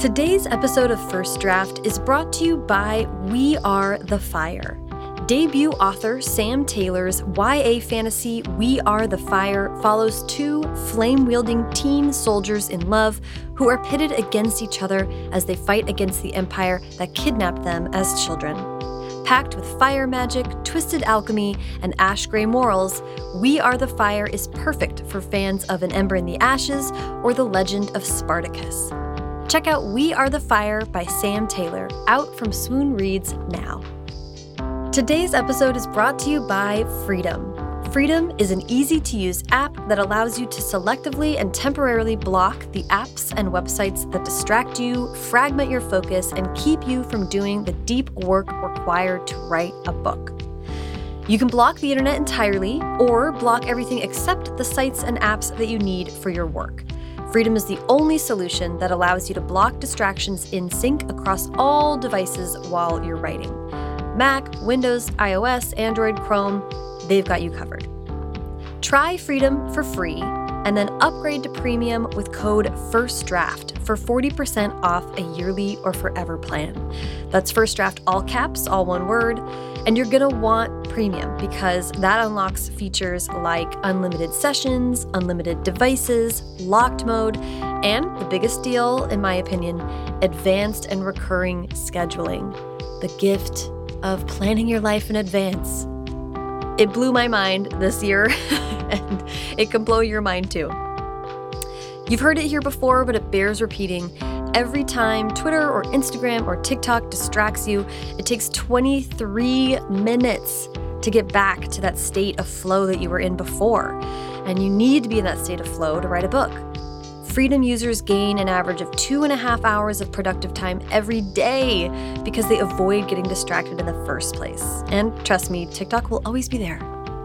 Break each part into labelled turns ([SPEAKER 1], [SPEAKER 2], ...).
[SPEAKER 1] Today's episode of First Draft is brought to you by We Are the Fire. Debut author Sam Taylor's YA fantasy We Are the Fire follows two flame wielding teen soldiers in love who are pitted against each other as they fight against the empire that kidnapped them as children. Packed with fire magic, twisted alchemy, and ash gray morals, We Are the Fire is perfect for fans of An Ember in the Ashes or The Legend of Spartacus. Check out We Are the Fire by Sam Taylor, out from Swoon Reads now. Today's episode is brought to you by Freedom. Freedom is an easy to use app that allows you to selectively and temporarily block the apps and websites that distract you, fragment your focus, and keep you from doing the deep work required to write a book. You can block the internet entirely or block everything except the sites and apps that you need for your work. Freedom is the only solution that allows you to block distractions in sync across all devices while you're writing. Mac, Windows, iOS, Android, Chrome, they've got you covered. Try Freedom for free and then upgrade to premium with code FIRSTDRAFT for 40% off a yearly or forever plan. That's First Draft all caps, all one word, and you're going to want premium because that unlocks features like unlimited sessions, unlimited devices, locked mode, and the biggest deal in my opinion, advanced and recurring scheduling. The gift of planning your life in advance. It blew my mind this year, and it can blow your mind too. You've heard it here before, but it bears repeating. Every time Twitter or Instagram or TikTok distracts you, it takes 23 minutes to get back to that state of flow that you were in before. And you need to be in that state of flow to write a book. Freedom users gain an average of two and a half hours of productive time every day because they avoid getting distracted in the first place. And trust me, TikTok will always be there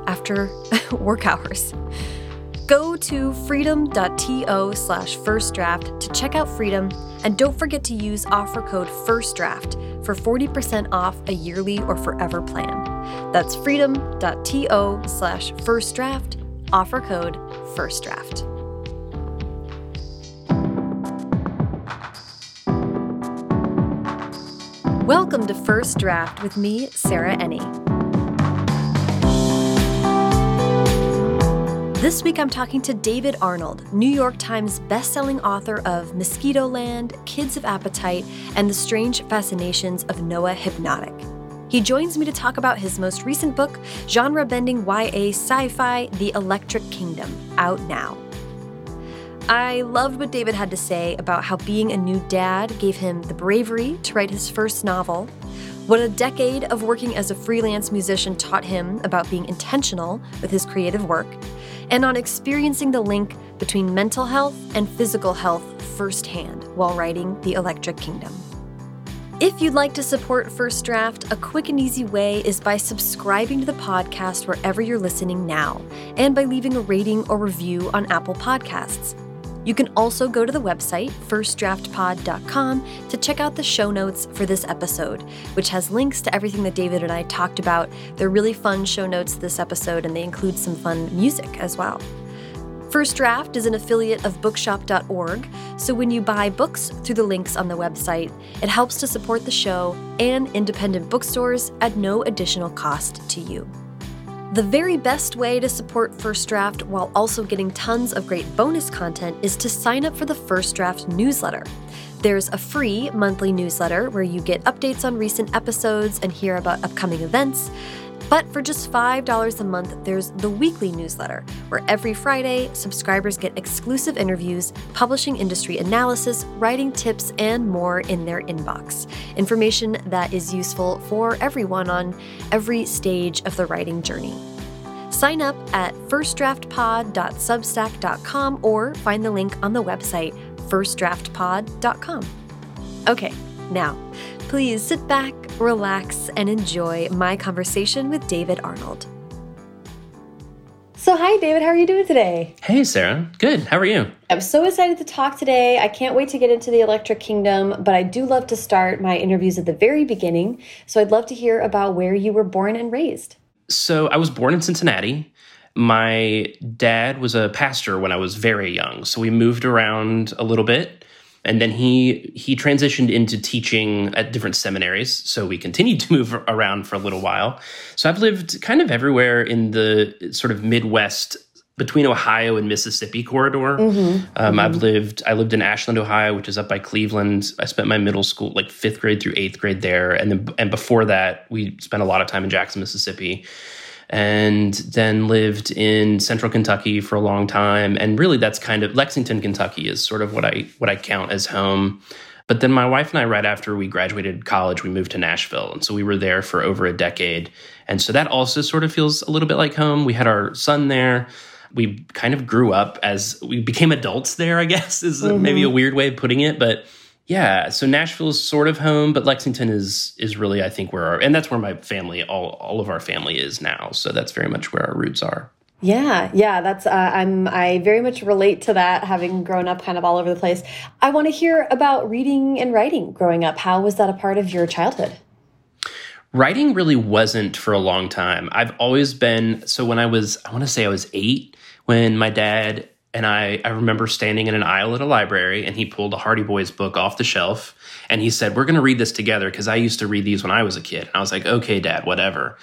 [SPEAKER 1] after work hours. Go to freedom.to slash first draft to check out Freedom, and don't forget to use offer code FIRSTDRAFT for 40% off a yearly or forever plan. That's freedom.to slash first draft, offer code FIRSTDRAFT. Welcome to First Draft with me, Sarah Enni. This week I'm talking to David Arnold, New York Times bestselling author of Mosquitoland, Kids of Appetite, and The Strange Fascinations of Noah Hypnotik. He joins me to talk about his most recent book, genre bending YA sci fi, The Electric Kingdom, out now. I loved what David had to say about how being a new dad gave him the bravery to write his first novel, what a decade of working as a freelance musician taught him about being intentional with his creative work, and on experiencing the link between mental health and physical health firsthand while writing The Electric Kingdom. If you'd like to support First Draft, a quick and easy way is by subscribing to the podcast wherever you're listening now, and by leaving a rating or review on Apple Podcasts. You can also go to the website, firstdraftpod.com, to check out the show notes for this episode, which has links to everything that David and I talked about. They're really fun show notes this episode, and they include some fun music as well. First Draft is an affiliate of bookshop.org, so when you buy books through the links on the website, it helps to support the show and independent bookstores at no additional cost to you. The very best way to support First Draft while also getting tons of great bonus content is to sign up for the First Draft newsletter. There's a free monthly newsletter where you get updates on recent episodes and hear about upcoming events. But for just $5 a month, there's the weekly newsletter, where every Friday, subscribers get exclusive interviews, publishing industry analysis, writing tips, and more in their inbox. Information that is useful for everyone on every stage of the writing journey. Sign up at firstdraftpod.substack.com or find the link on the website firstdraftpod.com. Okay, now, please sit back, relax, and enjoy my conversation with David Arnold. So, hi, David. How are you doing today?
[SPEAKER 2] Hey, Sarah. Good. How are you?
[SPEAKER 1] I'm so excited to talk today. I can't wait to get into the Electric Kingdom, but I do love to start my interviews at the very beginning. So, I'd love to hear about where you were born and raised.
[SPEAKER 2] So, I was born in Cincinnati. My dad was a pastor when I was very young. So, we moved around a little bit. And then he he transitioned into teaching at different seminaries. So we continued to move around for a little while. So i've lived kind of everywhere in the sort of midwest between ohio and mississippi corridor. Mm-hmm. Um, mm-hmm. i've lived i lived in ashland ohio which is up by cleveland. I spent my middle school like fifth grade through eighth grade there. And then and before that we spent a lot of time in jackson mississippi and then lived in central Kentucky for a long time. And really that's kind of Lexington, Kentucky is sort of what I what I count as home. But then my wife and I, right after we graduated college, we moved to Nashville. And so we were there for over a decade. And so that also sort of feels a little bit like home. We had our son there. We kind of grew up as we became adults there, I guess, is mm-hmm. maybe a weird way of putting it. But yeah, so Nashville is sort of home, but Lexington is is really I think where our and that's where my family all all of our family is now. So that's very much where our roots are.
[SPEAKER 1] Yeah, yeah, that's uh, I'm I very much relate to that having grown up kind of all over the place. I want to hear about reading and writing growing up. How was that a part of your childhood?
[SPEAKER 2] Writing really wasn't for a long time. I've always been so when I was I want to say I was 8 when my dad and I, I remember standing in an aisle at a library and he pulled a Hardy Boys book off the shelf and he said, We're going to read this together because I used to read these when I was a kid. And I was like, Okay, dad, whatever.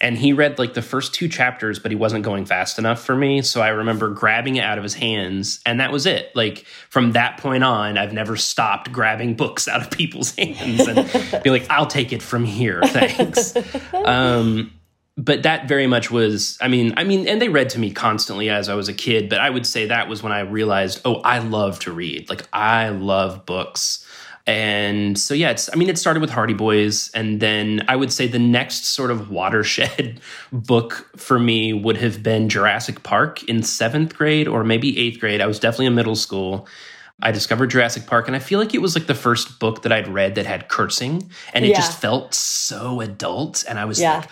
[SPEAKER 2] And he read like the first two chapters, but he wasn't going fast enough for me. So I remember grabbing it out of his hands and that was it. Like from that point on, I've never stopped grabbing books out of people's hands and be like, I'll take it from here. Thanks. um, but that very much was i mean i mean and they read to me constantly as i was a kid but i would say that was when i realized oh i love to read like i love books and so yeah it's i mean it started with hardy boys and then i would say the next sort of watershed book for me would have been jurassic park in seventh grade or maybe eighth grade i was definitely in middle school I discovered Jurassic Park, and I feel like it was like the first book that I'd read that had cursing, and it yeah. just felt so adult. And I was yeah. like,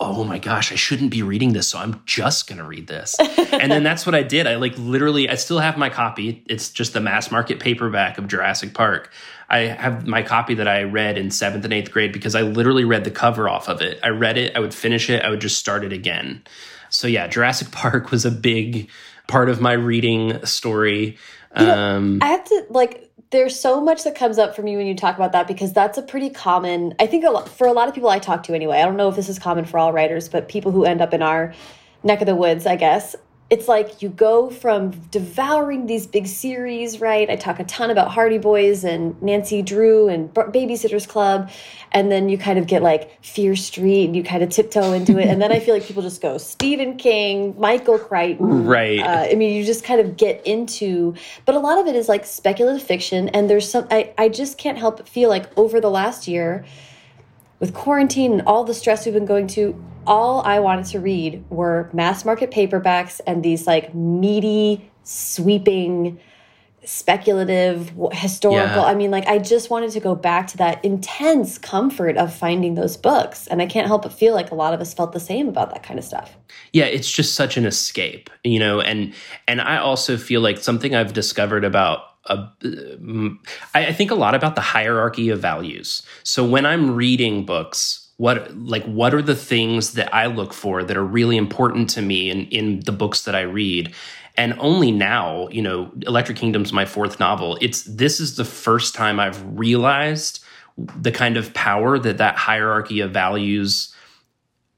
[SPEAKER 2] oh my gosh, I shouldn't be reading this. So I'm just going to read this. and then that's what I did. I like literally, I still have my copy. It's just the mass market paperback of Jurassic Park. I have my copy that I read in seventh and eighth grade because I literally read the cover off of it. I read it, I would finish it, I would just start it again. So yeah, Jurassic Park was a big part of my reading story.
[SPEAKER 1] You know, um, I have to like there's so much that comes up for me when you talk about that because that's a pretty common i think a lot, for a lot of people i talk to anyway i don't know if this is common for all writers but people who end up in our neck of the woods i guess it's like you go from devouring these big series, right? I talk a ton about Hardy Boys and Nancy Drew and Babysitters Club, and then you kind of get like Fear Street and you kind of tiptoe into it. and then I feel like people just go Stephen King, Michael Crichton.
[SPEAKER 2] Right.
[SPEAKER 1] Uh, I mean, you just kind of get into, but a lot of it is like speculative fiction. And there's some, I, I just can't help but feel like over the last year, with quarantine and all the stress we've been going to, all I wanted to read were mass market paperbacks and these like meaty, sweeping, speculative, historical. Yeah. I mean, like, I just wanted to go back to that intense comfort of finding those books. And I can't help but feel like a lot of us felt the same about that kind of stuff.
[SPEAKER 2] Yeah, it's just such an escape, you know, and and I also feel like something I've discovered about uh, I think a lot about the hierarchy of values. So when I'm reading books, what like what are the things that I look for that are really important to me in in the books that I read? And only now, you know, Electric Kingdom's my fourth novel. It's this is the first time I've realized the kind of power that that hierarchy of values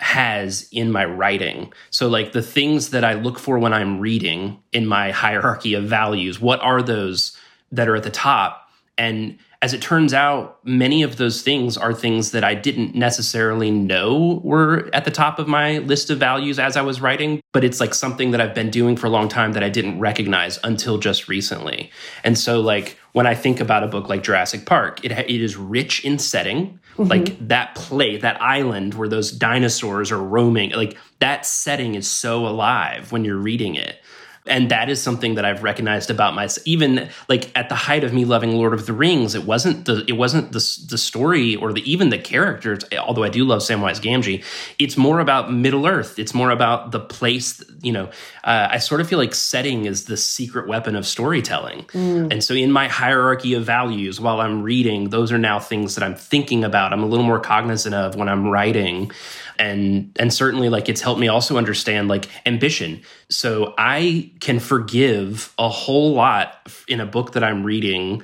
[SPEAKER 2] has in my writing. So like the things that I look for when I'm reading in my hierarchy of values, what are those that are at the top? And as it turns out, many of those things are things that I didn't necessarily know were at the top of my list of values as I was writing, but it's like something that I've been doing for a long time that I didn't recognize until just recently. And so, like, when I think about a book like Jurassic Park, it, it is rich in setting. Mm-hmm. Like that play, that island where those dinosaurs are roaming, like that setting is so alive when you're reading it and that is something that I've recognized about myself. Even like at the height of me loving Lord of the Rings, it wasn't the it wasn't the the story or the even the characters. Although I do love Samwise Gamgee, it's more about Middle Earth. It's more about the place. You know, uh, I sort of feel like setting is the secret weapon of storytelling. Mm. And so in my hierarchy of values, while I'm reading, those are now things that I'm thinking about. I'm a little more cognizant of when I'm writing and and certainly like it's helped me also understand like ambition so i can forgive a whole lot in a book that i'm reading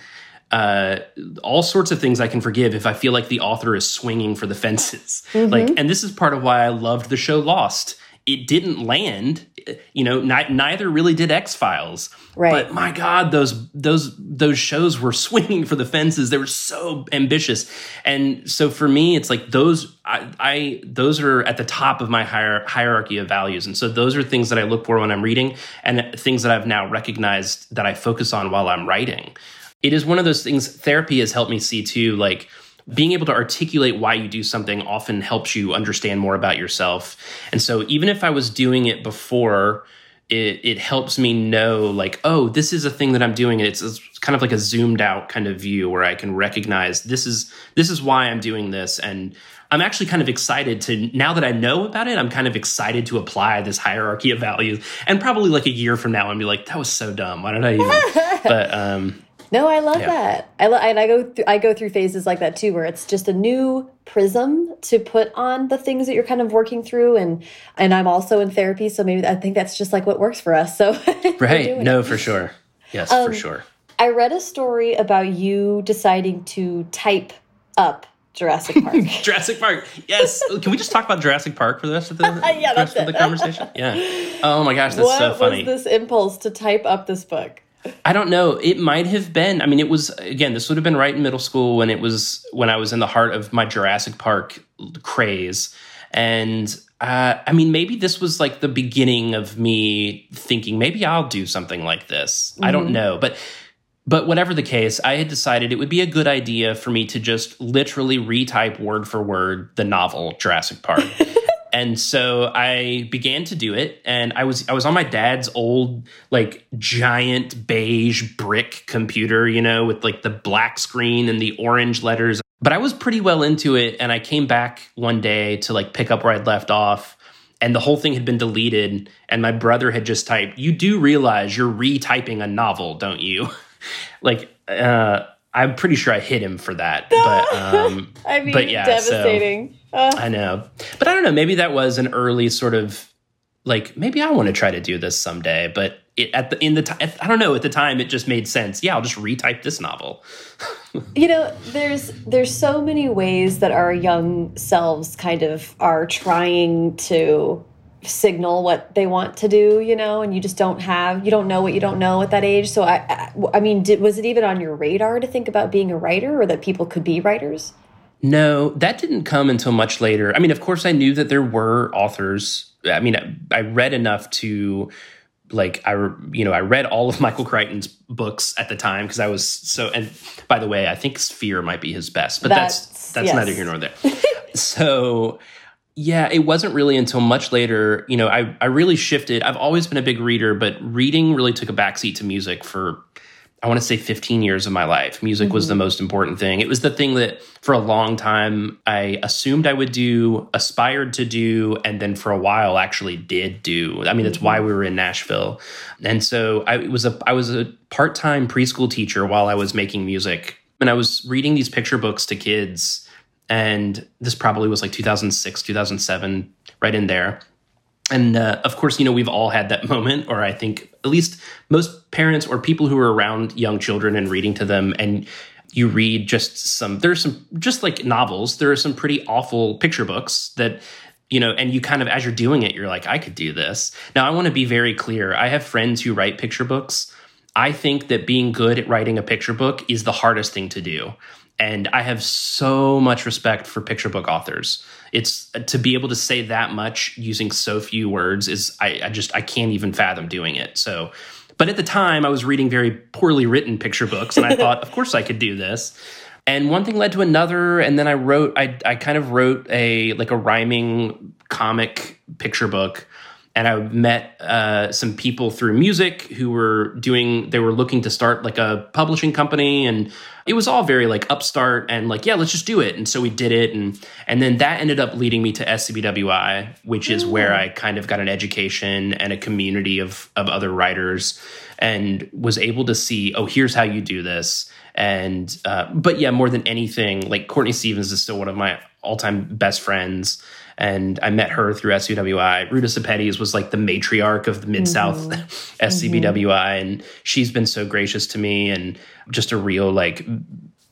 [SPEAKER 2] uh, all sorts of things I can forgive if I feel like the author is swinging for the fences. Mm-hmm. Like, and this is part of why I loved the show Lost. It didn't land, you know. Ni- neither really did X Files.
[SPEAKER 1] Right.
[SPEAKER 2] But my God, those those those shows were swinging for the fences. They were so ambitious, and so for me, it's like those. I, I those are at the top of my hier- hierarchy of values, and so those are things that I look for when I'm reading, and things that I've now recognized that I focus on while I'm writing it is one of those things therapy has helped me see too like being able to articulate why you do something often helps you understand more about yourself and so even if i was doing it before it, it helps me know like oh this is a thing that i'm doing it's, it's kind of like a zoomed out kind of view where i can recognize this is this is why i'm doing this and I'm actually kind of excited to now that I know about it, I'm kind of excited to apply this hierarchy of values. And probably like a year from now, I'll be like, that was so dumb. Why did I even? but um,
[SPEAKER 1] no, I love yeah. that. I and I go th- I go through phases like that too, where it's just a new prism to put on the things that you're kind of working through, and and I'm also in therapy, so maybe I think that's just like what works for us. So
[SPEAKER 2] right, no, it. for sure, yes, um, for sure.
[SPEAKER 1] I read a story about you deciding to type up Jurassic Park.
[SPEAKER 2] Jurassic Park. Yes. Can we just talk about Jurassic Park for the rest of the yeah, rest of the conversation? Yeah. Oh my gosh, that's
[SPEAKER 1] what
[SPEAKER 2] so funny.
[SPEAKER 1] What was this impulse to type up this book?
[SPEAKER 2] I don't know. It might have been. I mean, it was again. This would have been right in middle school when it was when I was in the heart of my Jurassic Park craze, and uh, I mean, maybe this was like the beginning of me thinking maybe I'll do something like this. Mm-hmm. I don't mm-hmm. know, but but whatever the case, I had decided it would be a good idea for me to just literally retype word for word the novel Jurassic Park. and so I began to do it and I was I was on my dad's old like giant beige brick computer, you know, with like the black screen and the orange letters. But I was pretty well into it and I came back one day to like pick up where I'd left off and the whole thing had been deleted and my brother had just typed, "You do realize you're retyping a novel, don't you?" like uh I'm pretty sure I hit him for that. But um
[SPEAKER 1] I mean, but yeah, devastating.
[SPEAKER 2] So, uh. I know. But I don't know, maybe that was an early sort of like maybe I want to try to do this someday, but it, at the in the time I don't know at the time it just made sense. Yeah, I'll just retype this novel.
[SPEAKER 1] you know, there's there's so many ways that our young selves kind of are trying to signal what they want to do, you know, and you just don't have you don't know what you don't know at that age. So I I, I mean, did, was it even on your radar to think about being a writer or that people could be writers?
[SPEAKER 2] No, that didn't come until much later. I mean, of course, I knew that there were authors. I mean, I, I read enough to like I you know I read all of Michael Crichton's books at the time because I was so and by the way I think Sphere might be his best but that's that's, that's yes. neither here nor there. so yeah, it wasn't really until much later, you know, I I really shifted. I've always been a big reader, but reading really took a backseat to music for I want to say 15 years of my life. Music mm-hmm. was the mm-hmm. most important thing. It was the thing that for a long time I assumed I would do, aspired to do, and then for a while actually did do. I mean, that's mm-hmm. why we were in Nashville. And so I was a I was a part-time preschool teacher while I was making music. And I was reading these picture books to kids. And this probably was like 2006, 2007, right in there and uh, of course, you know, we've all had that moment, or I think at least most parents or people who are around young children and reading to them, and you read just some, there's some, just like novels, there are some pretty awful picture books that, you know, and you kind of, as you're doing it, you're like, I could do this. Now, I want to be very clear. I have friends who write picture books. I think that being good at writing a picture book is the hardest thing to do. And I have so much respect for picture book authors. It's to be able to say that much using so few words is I, I just I can't even fathom doing it. So but at the time I was reading very poorly written picture books and I thought, of course I could do this. And one thing led to another, and then I wrote I I kind of wrote a like a rhyming comic picture book and I met uh, some people through music who were doing. They were looking to start like a publishing company, and it was all very like upstart and like yeah, let's just do it. And so we did it, and and then that ended up leading me to SCBWI, which is where mm. I kind of got an education and a community of of other writers, and was able to see oh here's how you do this. And uh, but yeah, more than anything, like Courtney Stevens is still one of my all time best friends and I met her through SCBWI. Ruta Sepetys was like the matriarch of the Mid South mm-hmm. SCBWI, and she's been so gracious to me. And just a real like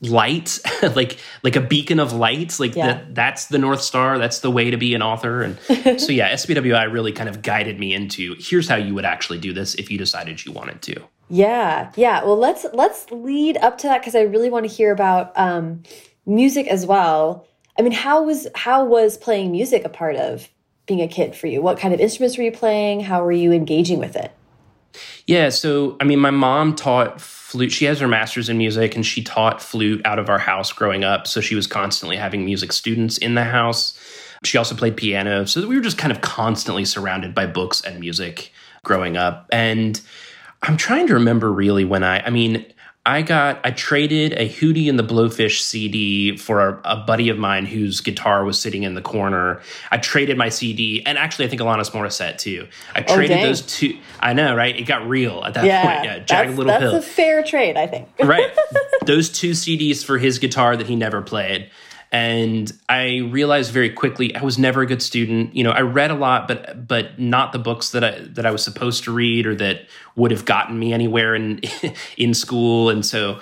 [SPEAKER 2] light like like a beacon of light like yeah. that that's the north star that's the way to be an author and so yeah SBWI really kind of guided me into here's how you would actually do this if you decided you wanted to
[SPEAKER 1] yeah yeah well let's let's lead up to that because i really want to hear about um music as well i mean how was how was playing music a part of being a kid for you what kind of instruments were you playing how were you engaging with it
[SPEAKER 2] yeah so i mean my mom taught flute. She has her master's in music and she taught flute out of our house growing up. So she was constantly having music students in the house. She also played piano. So we were just kind of constantly surrounded by books and music growing up. And I'm trying to remember really when I, I mean, I got I traded a Hootie and the Blowfish CD for a, a, buddy of mine whose guitar was sitting in the corner. I traded my CD, and actually, I think Alanis Morissette too. I oh, traded those two. I know, right? It got real at that
[SPEAKER 1] yeah,
[SPEAKER 2] point. Yeah, Jagged Little
[SPEAKER 1] that's
[SPEAKER 2] Pill.
[SPEAKER 1] That's a fair trade, I think.
[SPEAKER 2] right, those two CDs for his guitar that he never played. And I realized very quickly I was never a good student. You know, I read a lot, but but not the books that I that I was supposed to read or that would have gotten me anywhere in in school. And so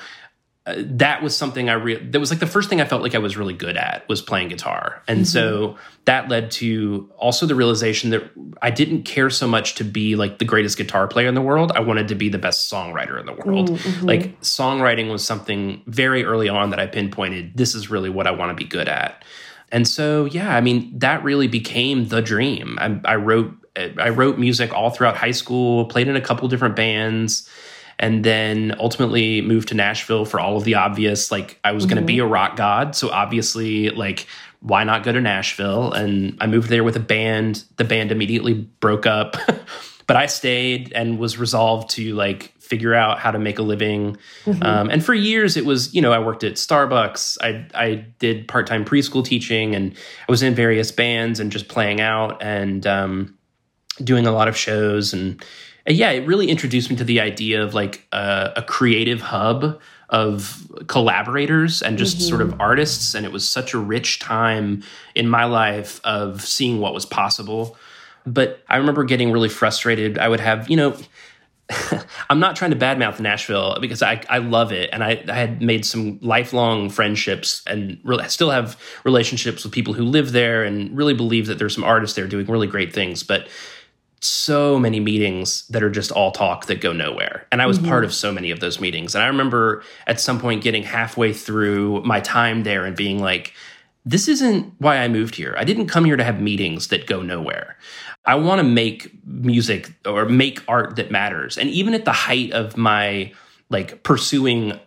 [SPEAKER 2] that was something I re- that was like the first thing I felt like I was really good at was playing guitar. And mm-hmm. so that led to also the realization that I didn't care so much to be like the greatest guitar player in the world. I wanted to be the best songwriter in the world. Mm-hmm. Like songwriting was something very early on that I pinpointed this is really what I want to be good at. And so yeah, I mean that really became the dream. I, I wrote I wrote music all throughout high school, played in a couple different bands and then ultimately moved to Nashville for all of the obvious. Like I was mm-hmm. going to be a rock god, so obviously, like why not go to Nashville? And I moved there with a band. The band immediately broke up, but I stayed and was resolved to like figure out how to make a living. Mm-hmm. Um, and for years, it was you know I worked at Starbucks. I I did part time preschool teaching, and I was in various bands and just playing out and um, doing a lot of shows and yeah, it really introduced me to the idea of like a, a creative hub of collaborators and just mm-hmm. sort of artists. And it was such a rich time in my life of seeing what was possible. But I remember getting really frustrated. I would have, you know, I'm not trying to badmouth Nashville because I, I love it. And I, I had made some lifelong friendships and really, still have relationships with people who live there and really believe that there's some artists there doing really great things. But so many meetings that are just all talk that go nowhere. And I was mm-hmm. part of so many of those meetings. And I remember at some point getting halfway through my time there and being like, this isn't why I moved here. I didn't come here to have meetings that go nowhere. I want to make music or make art that matters. And even at the height of my like pursuing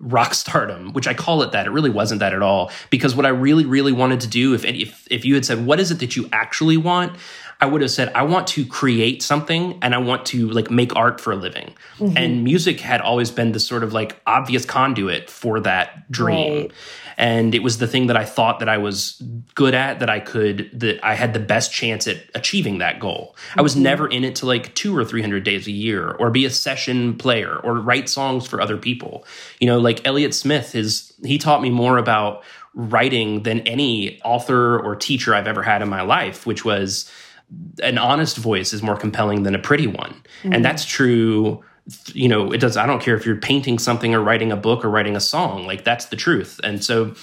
[SPEAKER 2] rock stardom, which I call it that. It really wasn't that at all. Because what I really, really wanted to do, if if if you had said, "What is it that you actually want?" I would have said, I want to create something and I want to like make art for a living. Mm-hmm. And music had always been the sort of like obvious conduit for that dream. Right. And it was the thing that I thought that I was good at, that I could, that I had the best chance at achieving that goal. Mm-hmm. I was mm-hmm. never in it to like two or 300 days a year or be a session player or write songs for other people. You know, like Elliott Smith is, he taught me more about writing than any author or teacher I've ever had in my life, which was, an honest voice is more compelling than a pretty one. Mm-hmm. And that's true you know it does i don't care if you're painting something or writing a book or writing a song like that's the truth and so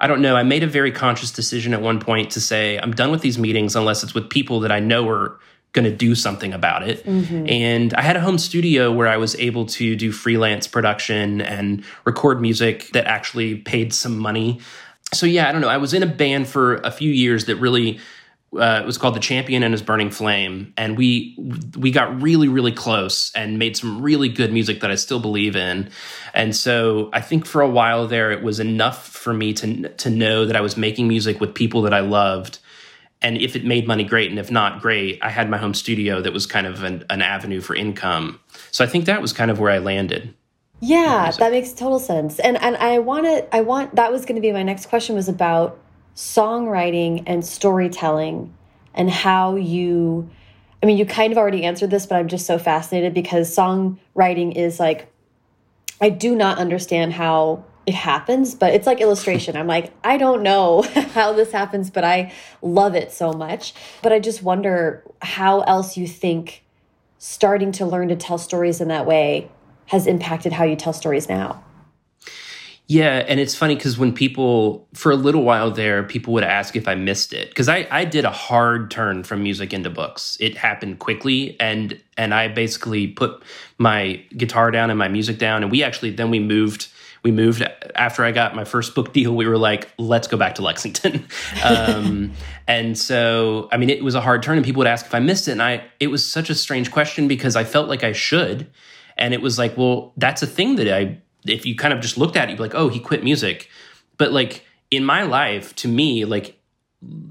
[SPEAKER 2] i don't know i made a very conscious decision at one point to say i'm done with these meetings unless it's with people that i know are going to do something about it mm-hmm. and i had a home studio where i was able to do freelance production and record music that actually paid some money so yeah i don't know i was in a band for a few years that really uh, it was called the champion and his burning flame and we we got really really close and made some really good music that i still believe in. And so i think for a while there it was enough for me to to know that i was making music with people that i loved. And if it made money great. And if not great. I had my home studio that was kind of an, an avenue for income. So i think that was kind of where i landed.
[SPEAKER 1] Yeah that makes total sense. And and i want to i want that was going to be my next question was about songwriting and storytelling and how you I mean you kind of already answered this but I'm just so fascinated because songwriting is like I do not understand how it happens but it's like illustration. I'm like I don't know how this happens but I love it so much. But I just wonder how else you think starting to learn to tell stories in that way has impacted how you tell stories now
[SPEAKER 2] Yeah, and it's funny because when people, for a little while there, people would ask if I missed it because I, I did a hard turn from music into books. It happened quickly, and and I basically put my guitar down and my music down, and we actually then we moved. We moved after I got my first book deal. We were like, let's go back to Lexington, um, and so I mean, it was a hard turn, and people would ask if I missed it, and I it was such a strange question because I felt like I should, and it was like, well, that's a thing that I if you kind of just looked at it, you'd be like, oh, he quit music. But like in my life, to me, like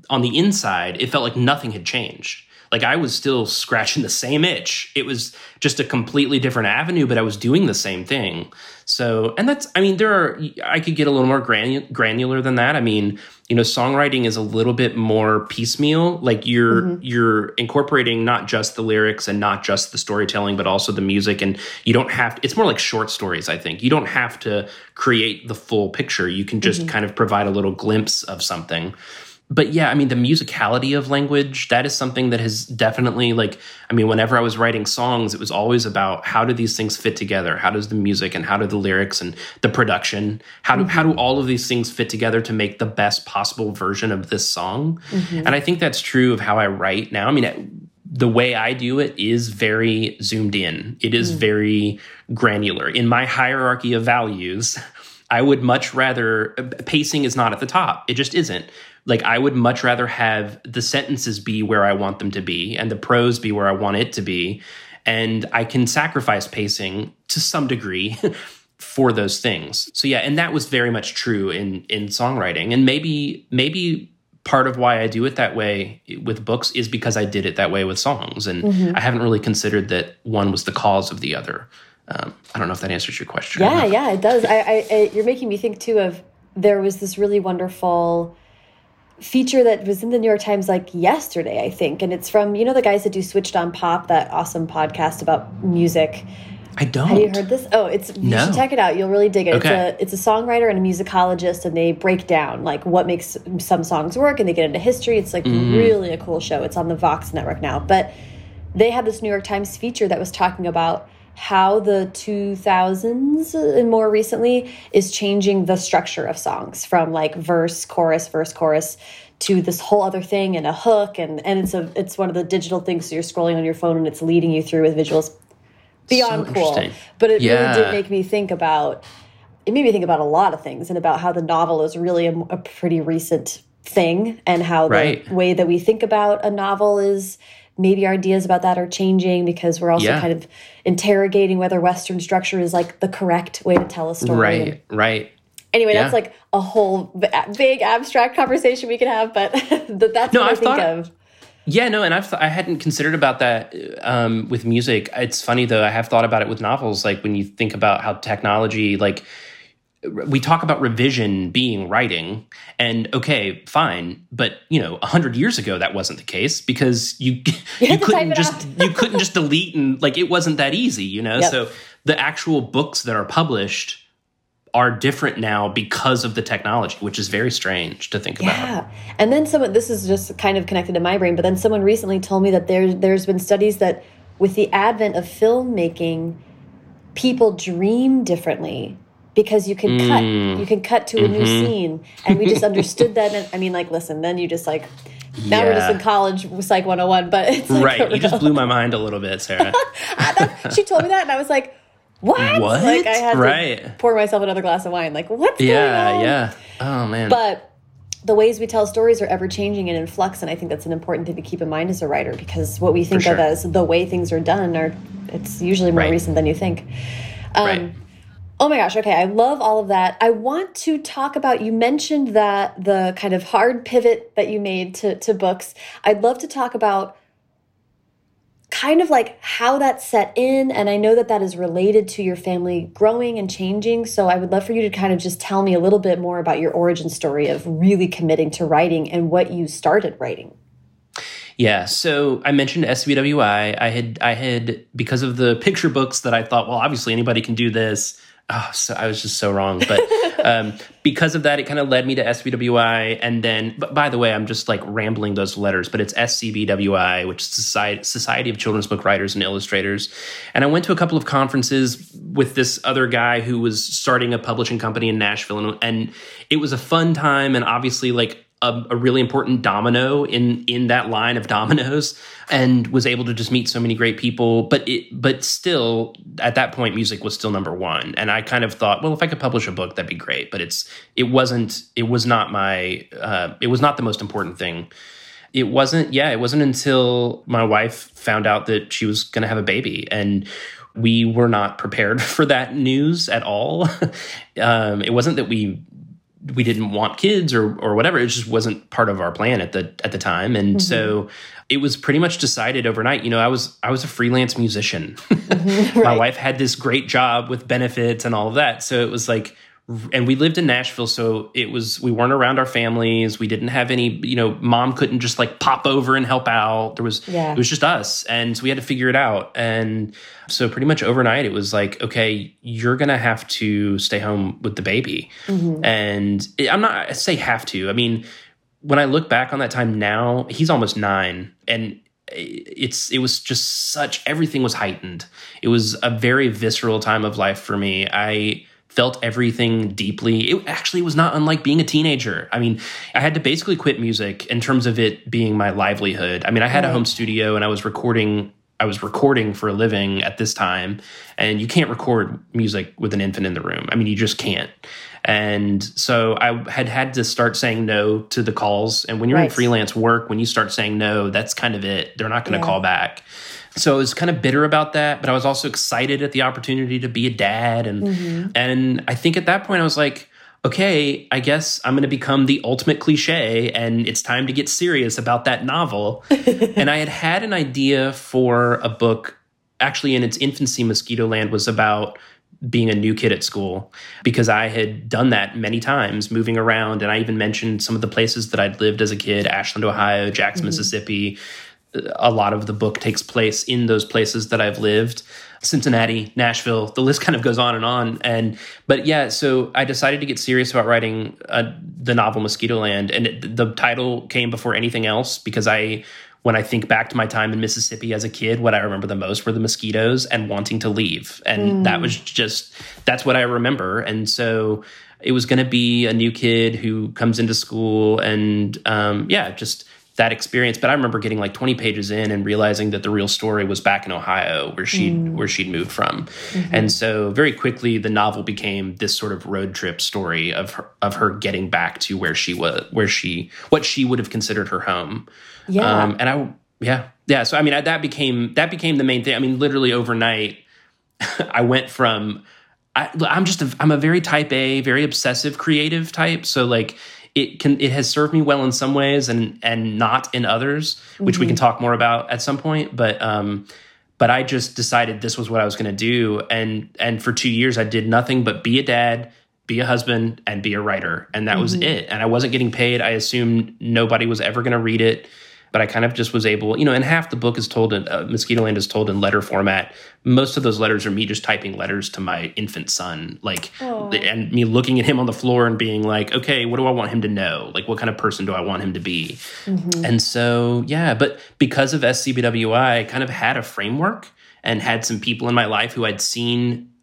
[SPEAKER 2] on the inside, it felt like nothing had changed. Like I was still scratching the same itch. It was just a completely different avenue, but I was doing the same thing. So, and that's, I mean, there are, I could get a little more granular than that. I mean, you know, songwriting is a little bit more piecemeal. Like you're, mm-hmm. you're incorporating not just the lyrics and not just the storytelling, but also the music. And you don't have, to, it's more like short stories, I think. You don't have to create the full picture. You can just mm-hmm. kind of provide a little glimpse of something but yeah, I mean, the musicality of language, that is something that has definitely, like, I mean, whenever I was writing songs, it was always about how do these things fit together? How does the music and how do the lyrics and the production, how do, mm-hmm. how do all of these things fit together to make the best possible version of this song? Mm-hmm. And I think that's true of how I write now. I mean, the way I do it is very zoomed in, it is mm. very granular. In my hierarchy of values, I would much rather pacing is not at the top. It just isn't. Like I would much rather have the sentences be where I want them to be and the prose be where I want it to be. And I can sacrifice pacing to some degree for those things. So yeah, and that was very much true in in songwriting. And maybe maybe part of why I do it that way with books is because I did it that way with songs. And mm-hmm. I haven't really considered that one was the cause of the other. Um, I don't know if that answers your question.
[SPEAKER 1] Yeah, yeah, it does. I, I, I, you're making me think too of there was this really wonderful feature that was in the New York Times like yesterday, I think, and it's from you know the guys that do Switched on Pop, that awesome podcast about music.
[SPEAKER 2] I don't.
[SPEAKER 1] Have you heard this? Oh, it's you no. should check it out. You'll really dig it. Okay. It's a it's a songwriter and a musicologist, and they break down like what makes some songs work, and they get into history. It's like mm. really a cool show. It's on the Vox network now, but they had this New York Times feature that was talking about how the 2000s and uh, more recently is changing the structure of songs from like verse chorus verse chorus to this whole other thing and a hook and and it's a it's one of the digital things so you're scrolling on your phone and it's leading you through with visuals beyond so cool but it yeah. really did make me think about it made me think about a lot of things and about how the novel is really a, a pretty recent thing and how right. the way that we think about a novel is maybe our ideas about that are changing because we're also yeah. kind of interrogating whether Western structure is like the correct way to tell a story.
[SPEAKER 2] Right, right.
[SPEAKER 1] Anyway, yeah. that's like a whole big abstract conversation we could have, but that's no, what I've I think thought, of.
[SPEAKER 2] Yeah, no, and I've th- I hadn't considered about that um, with music. It's funny though; I have thought about it with novels. Like when you think about how technology, like we talk about revision being writing and okay fine but you know 100 years ago that wasn't the case because you you, you couldn't just you couldn't just delete and like it wasn't that easy you know yep. so the actual books that are published are different now because of the technology which is very strange to think
[SPEAKER 1] yeah.
[SPEAKER 2] about
[SPEAKER 1] yeah and then someone this is just kind of connected to my brain but then someone recently told me that there there's been studies that with the advent of filmmaking people dream differently because you can mm. cut you can cut to a mm -hmm. new mm-hmm. scene and we just understood that and i mean like listen then you just like now yeah. we're just in college psych 101 but it's like
[SPEAKER 2] right you just blew my mind a little bit sarah
[SPEAKER 1] she told me that and i was like what?
[SPEAKER 2] What?
[SPEAKER 1] Like I had
[SPEAKER 2] right.
[SPEAKER 1] to pour myself another glass of wine. Like what's
[SPEAKER 2] yeah,
[SPEAKER 1] going
[SPEAKER 2] on? Yeah, Oh man.
[SPEAKER 1] But the ways we tell stories are ever changing and in flux, and I think that's an important thing to keep in mind as a writer because what we think sure. of as the way things are done are it's usually more right. recent than you think. Um, right. Oh my gosh. Okay. I love all of that. I want to talk about, you mentioned that the kind of hard pivot that you made to, to books. I'd love to talk about kind of like how that set in. And I know that that is related to your family growing and changing. So I would love for you to kind of just tell me a little bit more about your origin story of really committing to writing and what you started writing.
[SPEAKER 2] Yeah, so I mentioned SVWI. I had I had because of the picture books that I thought, well, obviously anybody can do this. Oh, so I was just so wrong. But um, because of that, it kind of led me to SBWI. And then, but by the way, I'm just like rambling those letters, but it's SCBWI, which is Society, Society of Children's Book Writers and Illustrators. And I went to a couple of conferences with this other guy who was starting a publishing company in Nashville. And, and it was a fun time. And obviously, like, a, a, really important domino in in that line of dominoes and was able to just meet so many great people. But it but still at that point music was still number one. And i kind of thought well if i could publish a book that'd be great. But it's it wasn't it was not my uh, it was not the most important thing. It wasn't yeah it wasn't until my wife found out that she was going to have a baby. And we were not prepared for that news at all. Um, it wasn't that we we didn't want kids or or whatever. It just wasn't part of our plan at the at the time, and mm-hmm. so it was pretty much decided overnight. You know, I was I was a freelance musician. Mm-hmm, right. My wife had this great job with benefits and all of that, so it was like and we lived in Nashville, so it was we weren't around our families. We didn't have any, you know, mom couldn't just like pop over and help out. There was yeah. it was just us, and so we had to figure it out. And so pretty much overnight, it was like, okay, you're gonna have to stay home with the baby. Mm-hmm. And it, I'm not I say have to. I mean, when I look back on that time now, he's almost nine, and it's it was just such everything was heightened. It was a very visceral time of life for me. I felt everything deeply. It actually was not unlike being a teenager. I mean, I had to basically quit music in terms of it being my livelihood. I mean, I had right. a home studio and I was recording I was recording for a living at this time and you can't record music with an infant in the room. I mean, you just can't. And so I had had to start saying no to the calls and when you're right. in freelance work, when you start saying no, that's kind of it. They're not going to yeah. call back. So I was kind of bitter about that, but I was also excited at the opportunity to be a dad. And mm-hmm. and I think at that point I was like, okay, I guess I'm going to become the ultimate cliche, and it's time to get serious about that novel. and I had had an idea for a book, actually in its infancy, Mosquitoland was about being a new kid at school because I had done that many times, moving around. And I even mentioned some of the places that I'd lived as a kid Ashland, Ohio, Jackson, mm-hmm. Mississippi, a lot of the book takes place in those places that I've lived. Cincinnati, Nashville, the list kind of goes on and on. And but yeah, so I decided to get serious about writing uh, the novel Mosquitoland, and it, the title came before anything else because I, when I think back to my time in Mississippi as a kid, what I remember the most were the mosquitoes and wanting to leave, and mm. that was just that's what I remember. And so it was going to be a new kid who comes into school, and um, yeah, just that experience. But I remember getting like 20 pages in and realizing that the real story was back in Ohio, where she mm. where she'd moved from. Mm-hmm. And so very quickly, the novel became this sort of road trip story of her of her getting back to where she was, where she what she would have considered her home. Yeah. Um, and I yeah yeah. So I mean I, that became that became the main thing. I mean literally overnight, I went from I, I'm just a, I'm a very type A, very obsessive creative type. So like it can it has served me well in some ways and and not in others, which mm-hmm. we can mm-hmm. talk more about at some point. But um, but I just decided this was what I was going to do, and and for two years I did nothing but be a dad, be a husband, and be a writer, and that mm-hmm. was it. And I wasn't getting paid. I assumed nobody was ever going to read it but I kind of just was able, you know, and half the book is told in uh, Mosquitoland is told in letter format. Most of those letters are me just typing letters to my infant son, like, Aww. and me looking at him on the floor and being like, okay, what do I want him to know? Like, what kind of person do I want him to be? Mm-hmm. And so, yeah, but because of SCBWI, I kind of had a framework and had some people in my life who I'd seen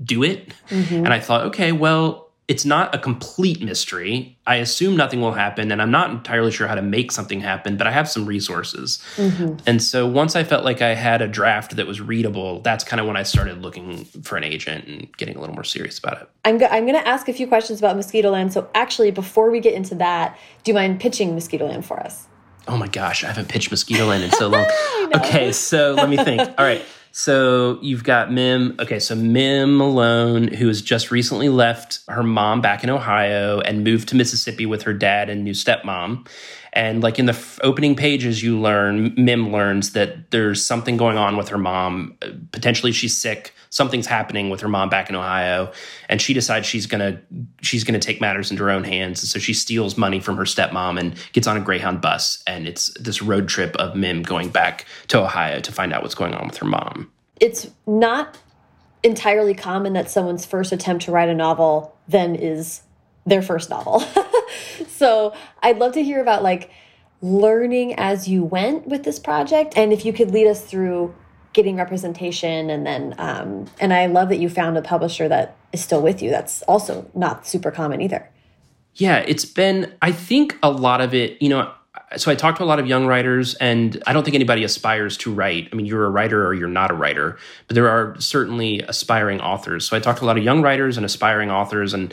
[SPEAKER 2] do it. Mm-hmm. And I thought, okay, well, it's not a complete mystery. I assume nothing will happen, and I'm not entirely sure how to make something happen, but I have some resources. Mm-hmm. And so once I felt like I had a draft that was readable, that's kind of when I started looking for an agent and getting a little more serious about it.
[SPEAKER 1] I'm, go- I'm going to ask a few questions about Mosquitoland. So actually, before we get into that, do you mind pitching Mosquitoland for us?
[SPEAKER 2] Oh my gosh, I haven't pitched Mosquitoland in so long. okay, so let me think. All right. So you've got Mim. Okay, so Mim Malone, who has just recently left her mom back in Ohio and moved to Mississippi with her dad and new stepmom. And like in the f- opening pages, you learn, Mim learns that there's something going on with her mom. Uh, potentially she's sick. Something's happening with her mom back in Ohio. And she decides she's gonna she's gonna take matters into her own hands. And so she steals money from her stepmom and gets on a Greyhound bus. And it's this road trip of Mim going back to Ohio to find out what's going on with her mom.
[SPEAKER 1] It's not entirely common that someone's first attempt to write a novel then is their first novel. so I'd love to hear about like learning as you went with this project and if you could lead us through getting representation and then um, and I love that you found a publisher that is still with you. That's also not super common either.
[SPEAKER 2] Yeah, it's been I think a lot of it, you know, so I talk to a lot of young writers, and I don't think anybody aspires to write. I mean, you're a writer or you're not a writer, but there are certainly aspiring authors. So I talk to a lot of young writers and aspiring authors, and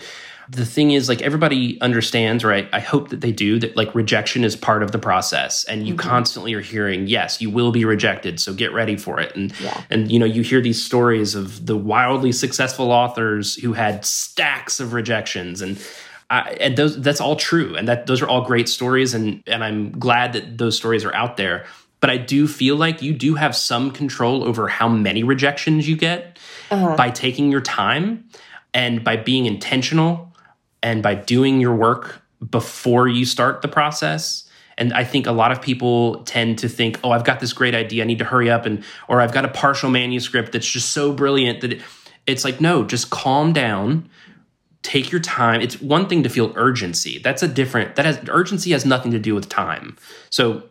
[SPEAKER 2] the thing is like everybody understands or I, I, hope that they do that like rejection is part of the process and you mm-hmm. constantly are hearing yes you will be rejected so get ready for it and yeah. and you know you hear these stories of the wildly successful authors who had stacks of rejections and I, and those that's all true and that those are all great stories and and I'm glad that those stories are out there but I do feel like you do have some control over how many rejections you get uh-huh. by taking your time and by being intentional and by doing your work before you start the process and i think a lot of people tend to think oh i've got this great idea i need to hurry up and or i've got a partial manuscript that's just so brilliant that it, it's like no just calm down take your time. It's one thing to feel urgency. That's a different that has urgency has nothing to do with time. So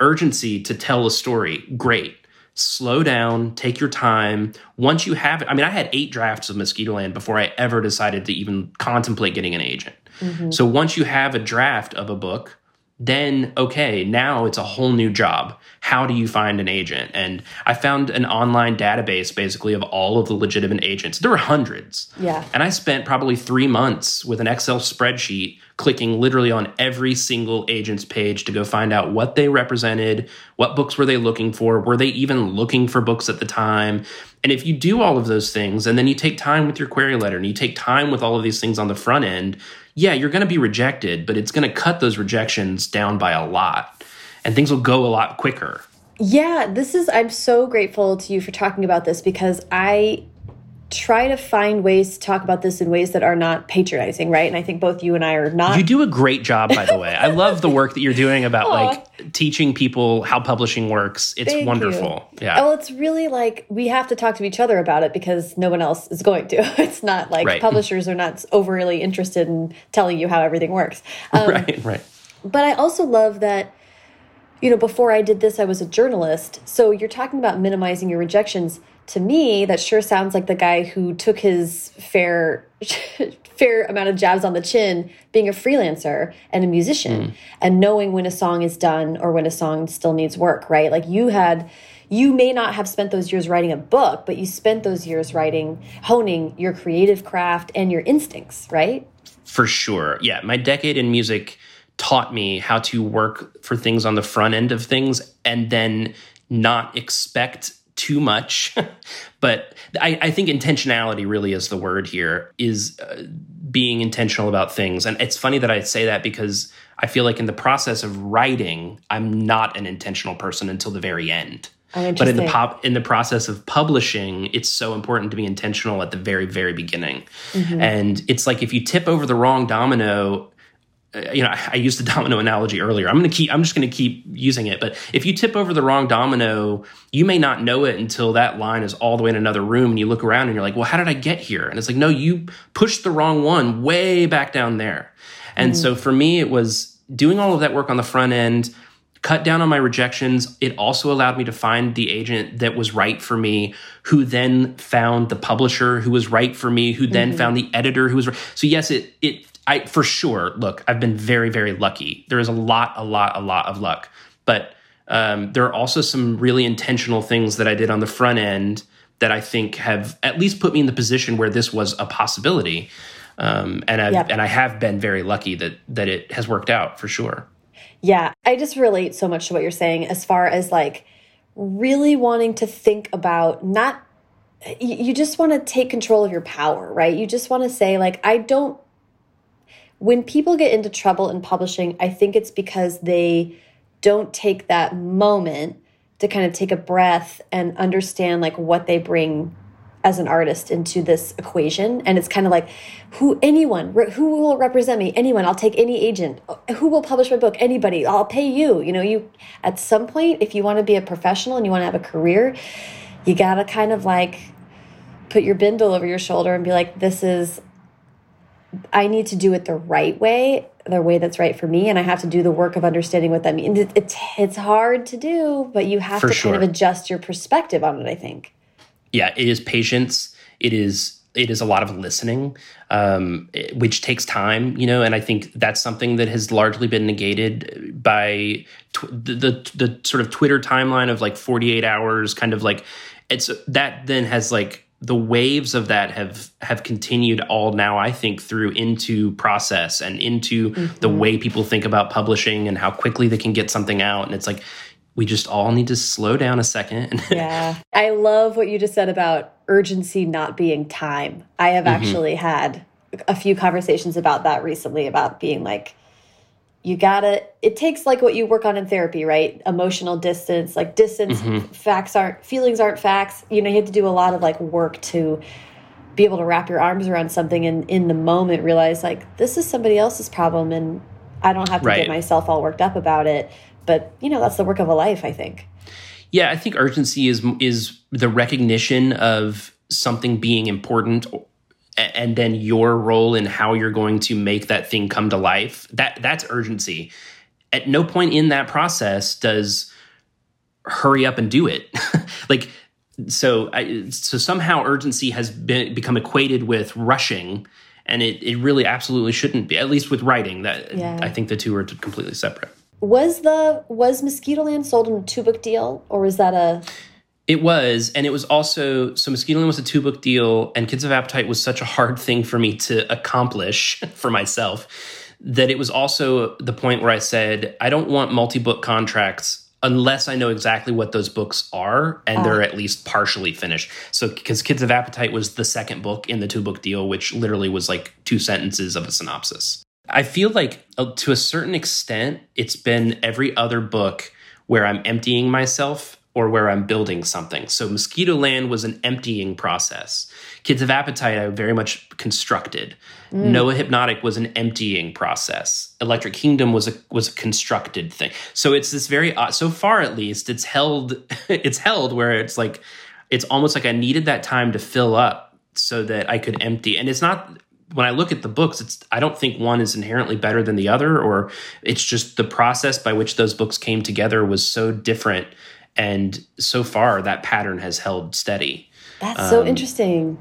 [SPEAKER 2] urgency to tell a story, great. Slow down, take your time. Once you have it, I mean, I had eight drafts of Mosquitoland before I ever decided to even contemplate getting an agent. Mm-hmm. So once you have a draft of a book, then okay, now it's a whole new job. How do you find an agent? And I found an online database basically of all of the legitimate agents. There were hundreds.
[SPEAKER 1] Yeah.
[SPEAKER 2] And I spent probably three months with an Excel spreadsheet clicking literally on every single agent's page to go find out what they represented, what books were they looking for, were they even looking for books at the time. And if you do all of those things and then you take time with your query letter and you take time with all of these things on the front end, yeah, you're going to be rejected, but it's going to cut those rejections down by a lot and things will go a lot quicker.
[SPEAKER 1] Yeah, this is, I'm so grateful to you for talking about this because I try to find ways to talk about this in ways that are not patronizing, right? And I think both you and I are not.
[SPEAKER 2] You do a great job, by the way. I love the work that you're doing about like teaching people how publishing works. It's Thank wonderful. You. Yeah.
[SPEAKER 1] Well, it's really like we have to talk to each other about it because no one else is going to. It's not like right. publishers are not overly interested in telling you how everything works.
[SPEAKER 2] Um, right, right.
[SPEAKER 1] But I also love that you know, before I did this, I was a journalist. So you're talking about minimizing your rejections to me, that sure sounds like the guy who took his fair fair amount of jabs on the chin being a freelancer and a musician mm. and knowing when a song is done or when a song still needs work, right? Like you had you may not have spent those years writing a book, but you spent those years writing, honing your creative craft and your instincts, right?
[SPEAKER 2] For sure. Yeah, my decade in music taught me how to work for things on the front end of things and then not expect too much. but I, I, think intentionality really is the word here, is uh, being intentional about things. And it's funny that I say that because I feel like in the process of writing, I'm not an intentional person until the very end.
[SPEAKER 1] Oh,
[SPEAKER 2] but in the pop in the process of publishing, it's so important to be intentional at the very, very beginning. Mm-hmm. And it's like if you tip over the wrong domino, you know, I, I used the domino analogy earlier. I'm going to keep, I'm just going to keep using it. But if you tip over the wrong domino, you may not know it until that line is all the way in another room and you look around and you're like, well, how did I get here? And it's like, no, you pushed the wrong one way back down there. And mm. so for me, it was doing all of that work on the front end, cut down on my rejections. It also allowed me to find the agent that was right for me, who then found the publisher who was right for me, who then mm-hmm. found the editor who was right. So yes, it it I for sure look, I've been very, very lucky. There is a lot, a lot, a lot of luck. But um, there are also some really intentional things that I did on the front end that I think have at least put me in the position where this was a possibility. Um, and i yep. and I have been very lucky that that it has worked out for sure.
[SPEAKER 1] Yeah, I just relate so much to what you're saying as far as like really wanting to think about not you just want to take control of your power, right? You just want to say like I don't when people get into trouble in publishing, I think it's because they don't take that moment to kind of take a breath and understand like what they bring as an artist into this equation. And it's kind of like who anyone who will represent me? Anyone. I'll take any agent. Who will publish my book? Anybody. I'll pay you. You know you at some point if you want to be a professional and you want to have a career you got to kind of like put your bindle over your shoulder and be like, this is, I need to do it the right way, the way that's right for me. And I have to do the work of understanding what that means. It's, it's hard to do, but you have
[SPEAKER 2] For
[SPEAKER 1] to
[SPEAKER 2] sure.
[SPEAKER 1] kind of adjust your perspective on it, I think.
[SPEAKER 2] yeah, it is patience. It is it is a lot of listening, um, which takes time, you know. And I think that's something that has largely been negated by tw- the, the the sort of Twitter timeline of like forty eight hours, kind of like it's that then has like the waves of that have have continued all now i think through into process and into the mm-hmm. way people think about publishing and how quickly they can get something out and it's like we just all need to slow down a second
[SPEAKER 1] Yeah. I love what you just said about urgency not being time. I have mm-hmm. actually had a few conversations about that recently about being like, you gotta, it takes like what you work on in therapy, right? Emotional distance, like distance, mm-hmm. facts aren't, feelings aren't facts. You know, you have to do a lot of like work to be able to wrap your arms around something and in the moment realize like, this is somebody else's problem and I don't have to
[SPEAKER 2] Right.
[SPEAKER 1] get myself all worked up about it. But, you know, that's the work of a life, I think.
[SPEAKER 2] Yeah, I think urgency is is the recognition of something being important and then your role in how you're going to make that thing come to life. That that's urgency. At no point in that process does hurry up and do it. like so I, so somehow urgency has been become equated with rushing and it, it really absolutely shouldn't be at least with writing that
[SPEAKER 1] Yeah.
[SPEAKER 2] i think the two are completely separate
[SPEAKER 1] Was the was Mosquitoland sold in a two book deal, or was that a?
[SPEAKER 2] It was, and it was also so Mosquitoland was a two book deal, and Kids of Appetite was such a hard thing for me to accomplish for myself that it was also the point where I said I don't want multi book contracts unless I know exactly what those books are and they're at least partially finished. So because Kids of Appetite was the second book in the two book deal, which literally was like two sentences of a synopsis. I feel like uh, to a certain extent, it's been every other book where I'm emptying myself or where I'm building something. So Mosquitoland was an emptying process. Kids of Appetite, I very much constructed. Mm. Noah Hypnotik was an emptying process. Electric Kingdom was a was a constructed thing. So it's this very odd, so far at least it's held it's held where it's like it's almost like I needed that time to fill up so that I could empty. And it's not when I look at the books, it's I don't think one is inherently better than the other, or it's just the process by which those books came together was so different. And so far, that pattern has held steady.
[SPEAKER 1] That's so um, interesting.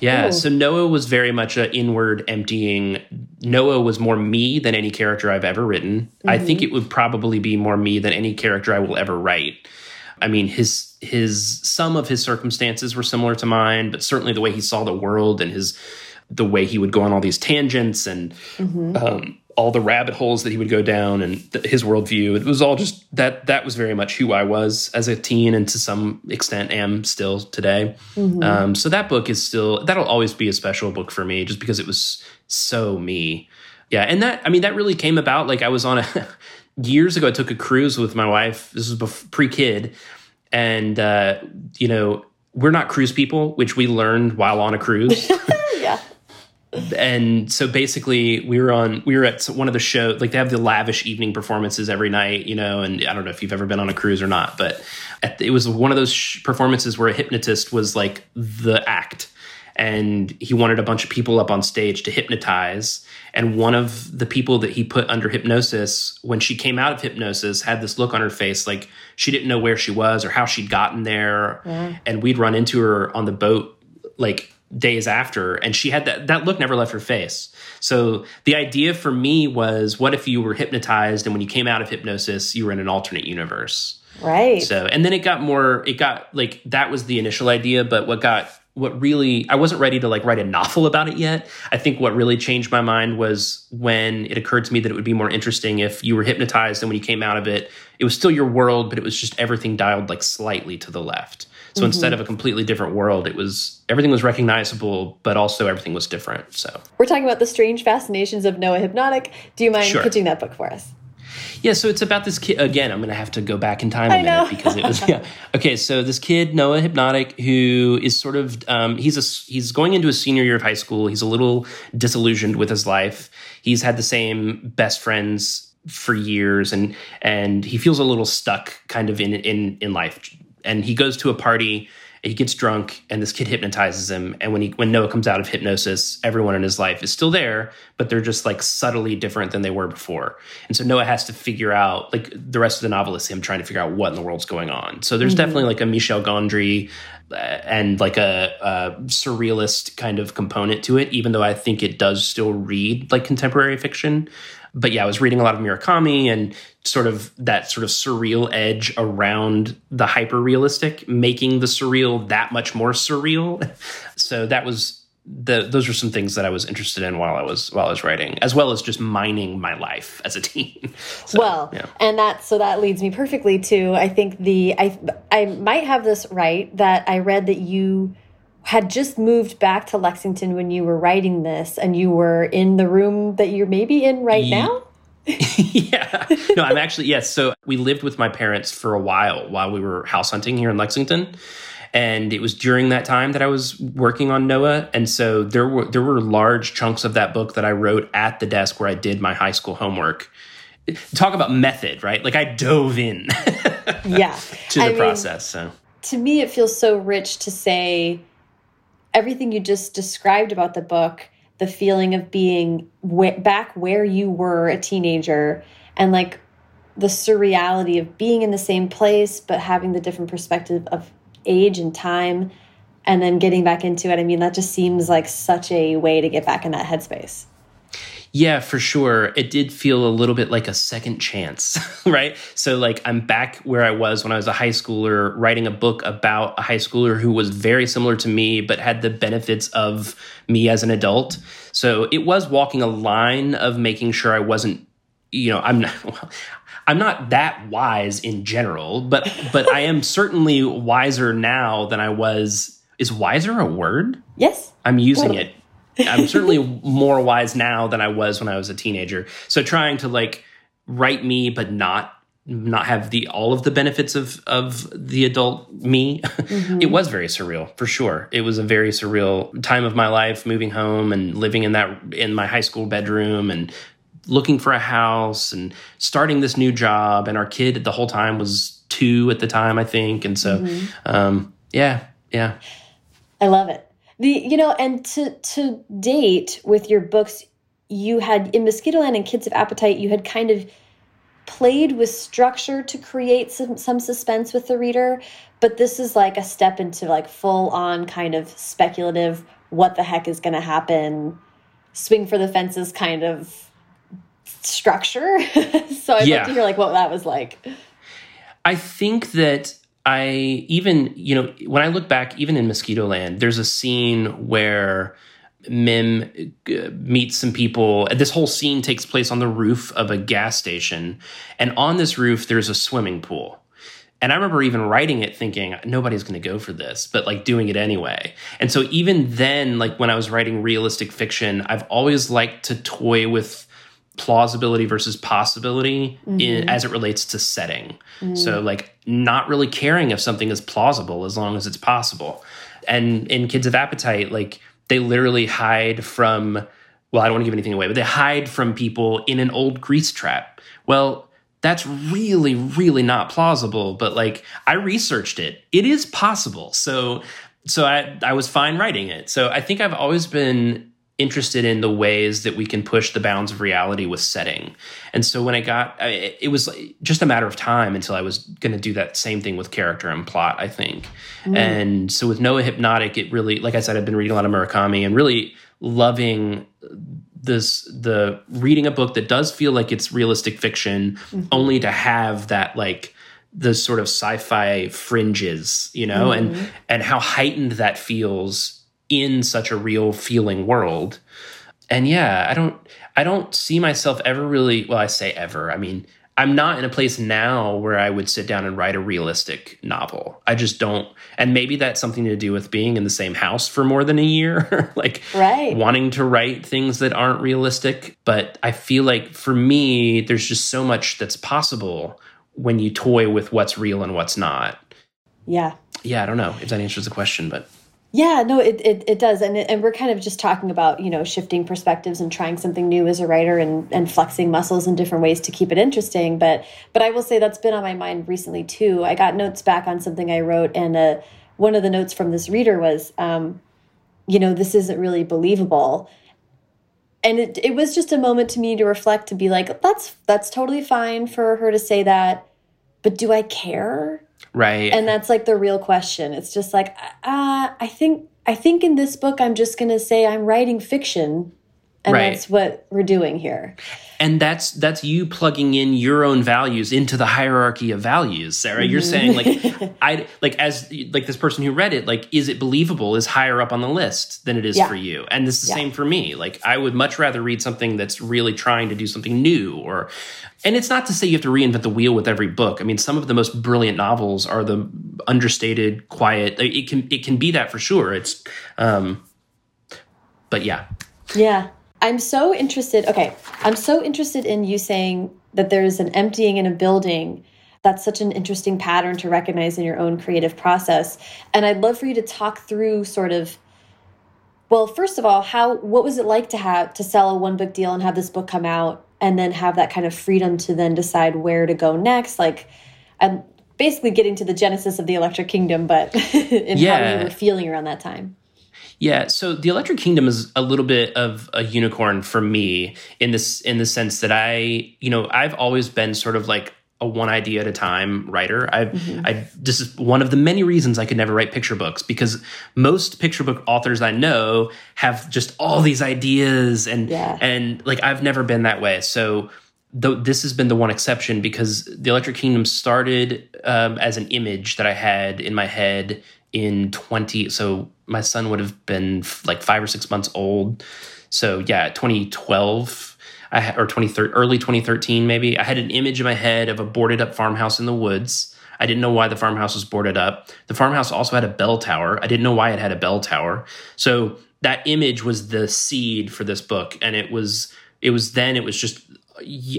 [SPEAKER 2] Yeah.
[SPEAKER 1] Ooh.
[SPEAKER 2] So Noah was very much an inward emptying. Noah was more me than any character I've ever written. I mm-hmm. think it would probably be more me than any character I will ever write. I mean, his his some of his circumstances were similar to mine, but certainly the way he saw the world and his the way he would go on all these tangents and mm-hmm. um, all the rabbit holes that he would go down and th- his worldview. It was all just that that was very much who I was as a teen and to some extent am still today. Um, so that book is still that'll always be a special book for me just because it was so me. Yeah, and that I mean that really came about like I was on a years ago I took a cruise with my wife. This was bef- pre-kid and uh, you know, we're not cruise people, which we learned while on a cruise.
[SPEAKER 1] Yeah.
[SPEAKER 2] and so basically we were on we were at one of the show like they have the lavish evening performances every night you know and i don't know if you've ever been on a cruise or not but at, it was one of those sh- performances where a hypnotist was like the act. And he wanted a bunch of people up on stage to hypnotize. And one of the people that he put under hypnosis when she came out of hypnosis had this look on her face like she didn't know where she was or how she'd gotten there. And we'd run into her on the boat like days after and she had that that look never left her face. So the idea for me was what if you were hypnotized and when you came out of hypnosis you were in an alternate universe?
[SPEAKER 1] Right.
[SPEAKER 2] so and then it got more it got like that was the initial idea but what got what really i wasn't ready to like write a novel about it yet. I think what really changed my mind was when it occurred to me that it would be more interesting if you were hypnotized and when you came out of it it was still your world but it was just everything dialed like slightly to the left. So mm-hmm. instead of a completely different world it was everything was recognizable but also everything was different so
[SPEAKER 1] We're talking about the strange fascinations of Noah Hypnotik. Do you mind
[SPEAKER 2] Sure.
[SPEAKER 1] pitching that book for us?
[SPEAKER 2] Yeah, so it's about this kid. Again, I'm going to have to go back in time a
[SPEAKER 1] I
[SPEAKER 2] minute
[SPEAKER 1] know.
[SPEAKER 2] because it was yeah. Okay, so this kid Noah Hypnotik, who is sort of um, he's a he's going into his senior year of high school. He's a little disillusioned with his life. He's had the same best friends for years, and and he feels a little stuck, kind of in in in life. And he goes to a party, he gets drunk and this kid hypnotizes him. And when he when noah comes out of hypnosis everyone in his life is still there but they're just like subtly different than they were before. And so noah has to figure out like the rest of the novel is him trying to figure out what in the world's going on. So there's mm-hmm. definitely like a michel gondry uh, and like a, a, surrealist kind of component to it even though i think it does still read like contemporary fiction but yeah, I was reading a lot of Murakami and sort of that sort of surreal edge around the hyper realistic, making the surreal that much more surreal. so that was the those were some things that I was interested in while I was while I was writing, as well as just mining my life as a teen.
[SPEAKER 1] So, well, yeah. and that so that leads me perfectly to I think the I I might have this right that I read that you had just moved back to Lexington when you were writing this and you were in the room that you're maybe in right now?
[SPEAKER 2] yeah. No, I'm actually, yes. So we lived with my parents for a while while we were house hunting here in Lexington. And it was during that time that I was working on Noah. And so there were there were large chunks of that book that I wrote at the desk where I did my high school homework. Talk about method, right? Like I dove in
[SPEAKER 1] yeah.
[SPEAKER 2] to the I process. Mean, so
[SPEAKER 1] to me it feels so rich to say everything you just described about the book, the feeling of being back where you were a teenager and like the surreality of being in the same place but having the different perspective of age and time and then getting back into it. I mean, that just seems like such a way to get back in that headspace.
[SPEAKER 2] Yeah, for sure. It did feel a little bit like a second chance, right? So, like, I'm back where I was when I was a high schooler, writing a book about a high schooler who was very similar to me, but had the benefits of me as an adult. So, it was walking a line of making sure I wasn't, you know, I'm not. Well, I'm not that wise in general, but but I am certainly wiser now than I was. Is wiser a word?
[SPEAKER 1] Yes.
[SPEAKER 2] I'm using it I'm certainly more wise now than I was when I was a teenager. So trying to like write me, but not not have the all of the benefits of of the adult me mm-hmm. it was very surreal for sure it was a very surreal time of my life moving home and living in that in my high school bedroom and looking for a house and starting this new job and our kid the whole time was two at the time i think and so mm-hmm. um, yeah yeah
[SPEAKER 1] i love it the you know, and to to date with your books, you had in Mosquitoland and Kids of Appetite, you had kind of played with structure to create some some suspense with the reader, but this is like a step into like full on kind of speculative what the heck is going to happen, swing for the fences kind of structure. so I'd yeah. love to hear like what that was like.
[SPEAKER 2] I think that I even, you know, when I look back, even in Mosquitoland, there's a scene where Mim uh, meets some people. This whole scene takes place on the roof of a gas station. And on this roof, there's a swimming pool. And I remember even writing it thinking, nobody's going to go for this, but like doing it anyway. And so even then, like when I was writing realistic fiction, I've always liked to toy with plausibility versus possibility mm-hmm. in, as it relates to setting. Mm-hmm. So, like, not really caring if something is plausible as long as it's possible. And in Kids of Appetite, like, they literally hide from, well, I don't want to give anything away, but they hide from people in an old grease trap. Well, that's really, really not plausible. But like, I researched it, it is possible. So, so I, I was fine writing it. So I think I've always been interested in the ways that we can push the bounds of reality with setting. And so when I got, it was just a matter of time until I was going to do that same thing with character and plot, I think. Mm. And so with Noah Hypnotik, it really, like I said, I've been reading a lot of Murakami and really loving this the reading a book that does feel like it's realistic fiction mm-hmm. only to have that like the sort of sci-fi fringes you know mm-hmm. and and how heightened that feels in such a real feeling world. And yeah, I don't I don't see myself ever really well, I say ever. I mean, I'm not in a place now where I would sit down and write a realistic novel. I just don't. And maybe that's something to do with being in the same house for more than a year, like
[SPEAKER 1] right.
[SPEAKER 2] wanting to write things that aren't realistic. But I feel like for me, there's just so much that's possible when you toy with what's real and what's not.
[SPEAKER 1] Yeah.
[SPEAKER 2] Yeah, I don't know if that answers the question, but
[SPEAKER 1] yeah, no, it, it, it does. And, and we're kind of just talking about, you know, shifting perspectives and trying something new as a writer and, and flexing muscles in different ways to keep it interesting. But but I will say that's been on my mind recently too. I got notes back on something I wrote and a one of the notes from this reader was, um, you know, this isn't really believable. And it, it was just a moment to me to reflect to be like, that's that's totally fine for her to say that, but do I care?
[SPEAKER 2] Right.
[SPEAKER 1] And that's like the real question. It's just like, uh, I think I think in this book I'm just gonna say I'm writing fiction and right. that's what we're doing here
[SPEAKER 2] and that's that's you plugging in your own values into the hierarchy of values sarah. Mm-hmm. you're saying like i like as like this person who read it like is it believable is higher up on the list than it is yeah. for you? And this is the yeah. same for me. Like i would much rather read something that's really trying to do something new or and it's not to say you have to reinvent the wheel with every book. I mean some of the most brilliant novels are the understated quiet it can it can be that for sure. It's um but yeah.
[SPEAKER 1] Yeah I'm so interested. Okay, I'm so interested in you saying that there's an emptying in a building. That's such an interesting pattern to recognize in your own creative process. And I'd love for you to talk through sort of well, first of all, how what was it like to have to sell a one book deal and have this book come out and then have that kind of freedom to then decide where to go next? Like I'm basically getting to the genesis of the Electric Kingdom, but in yeah. how you were feeling around that time.
[SPEAKER 2] Yeah, so the Electric Kingdom is a little bit of a unicorn for me in this in the sense that I, you know, I've always been sort of like a one idea at a time writer. I've mm-hmm. I this is one of the many reasons I could never write picture books because most picture book authors I know have just all these ideas and yeah. and like I've never been that way. So though this has been the one exception because the Electric Kingdom started um, as an image that I had in my head in 20 so my son would have been like five or six months old. So yeah 2012 I or 2013 early 2013 maybe i had an image in my head of a boarded up farmhouse in the woods. I didn't know why the farmhouse was boarded up. The farmhouse also had a bell tower. I didn't know why it had a bell tower. So that image was the seed for this book and it was it was then it was just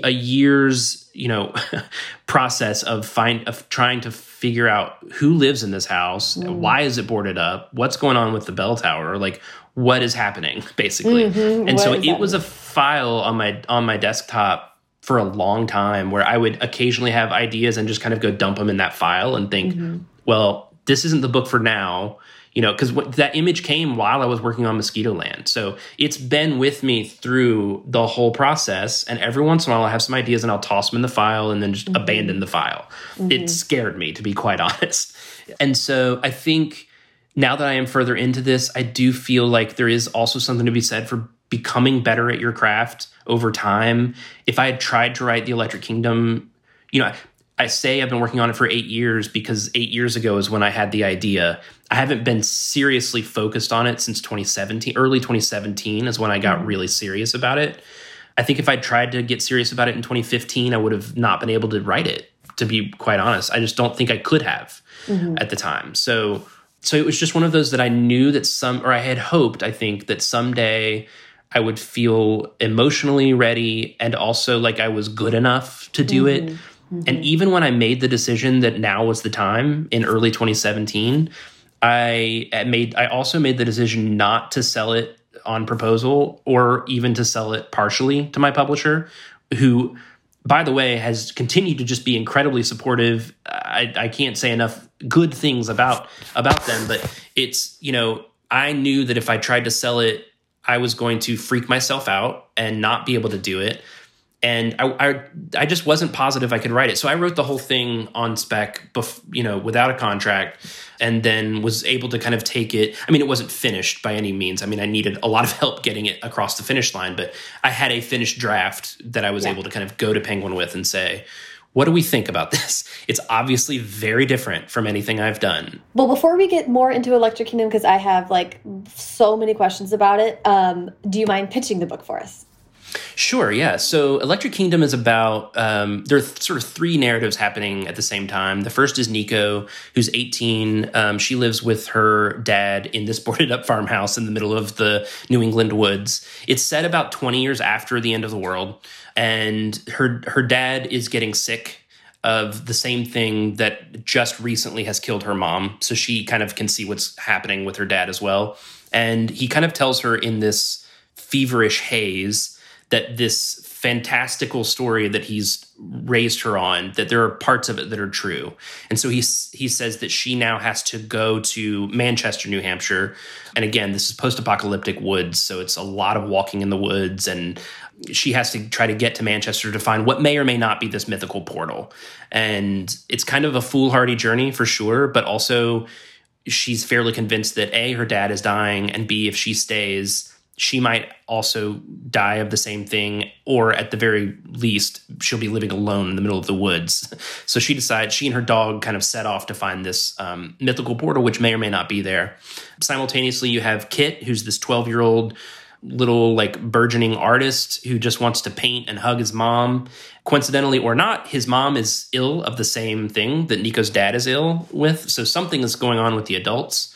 [SPEAKER 2] a year's you know process of find of trying to figure out who lives in this house mm. why is it boarded up what's going on with the bell tower like what is happening basically mm-hmm. and what so it was a file on my on my desktop for a long time where i would occasionally have ideas and just kind of go dump them in that file and think mm-hmm. well this isn't the book for now you know, because that image came while I was working on Mosquitoland. So it's been with me through the whole process. And every once in a while, I have some ideas and I'll toss them in the file and then just mm-hmm. abandon the file. Mm-hmm. It scared me, to be quite honest. And so I think now that I am further into this, I do feel like there is also something to be said for becoming better at your craft over time. If I had tried to write The Electric Kingdom, you know, I say I've been working on it for eight years because eight years ago is when I had the idea. I haven't been seriously focused on it since 2017. Early 2017 is when I got mm-hmm. really serious about it. I think if I tried to get serious about it in 2015, I would have not been able to write it. To be quite honest, I just don't think I could have mm-hmm. at the time. So, so it was just one of those that I knew that some, or I had hoped, I think that someday I would feel emotionally ready and also like I was good enough to do mm-hmm. it Mm-hmm. And even when I made the decision that now was the time in early 2017, I made I also made the decision not to sell it on proposal or even to sell it partially to my publisher who by the way has continued to just be incredibly supportive I, I can't say enough good things about about them but it's you know i knew that if i tried to sell it i was going to freak myself out and not be able to do it and I, I, I just wasn't positive I could write it. So I wrote the whole thing on spec, bef- you know, without a contract, and then was able to kind of take it. I mean, it wasn't finished by any means. I mean, I needed a lot of help getting it across the finish line, but I had a finished draft that I was yeah. able to kind of go to Penguin with and say, what do we think about this? It's obviously very different from anything I've done.
[SPEAKER 1] Well, before we get more into Electric Kingdom, because I have like so many questions about it, um, do you mind pitching the book for us?
[SPEAKER 2] Sure, yeah. So Electric Kingdom is about, um, there are th- sort of three narratives happening at the same time. The first is Nico, who's 18. Um, she lives with her dad in this boarded up farmhouse in the middle of the New England woods. It's set about 20 years after the end of the world. And her, her dad is getting sick of the same thing that just recently has killed her mom. So she kind of can see what's happening with her dad as well. And he kind of tells her in this feverish haze that this fantastical story that he's raised her on that there are parts of it that are true. And so he he says that she now has to go to Manchester New Hampshire. And again this is post-apocalyptic woods so it's a lot of walking in the woods. And she has to try to get to Manchester to find what may or may not be this mythical portal. And it's kind of a foolhardy journey for sure but also she's fairly convinced that a her dad is dying and b if she stays she might also die of the same thing, or at the very least, she'll be living alone in the middle of the woods. So she decides, she and her dog kind of set off to find this um, mythical portal, which may or may not be there. Simultaneously, you have Kit, who's this 12 year old little like burgeoning artist who just wants to paint and hug his mom. Coincidentally or not, his mom is ill of the same thing that Nico's dad is ill with. So something is going on with the adults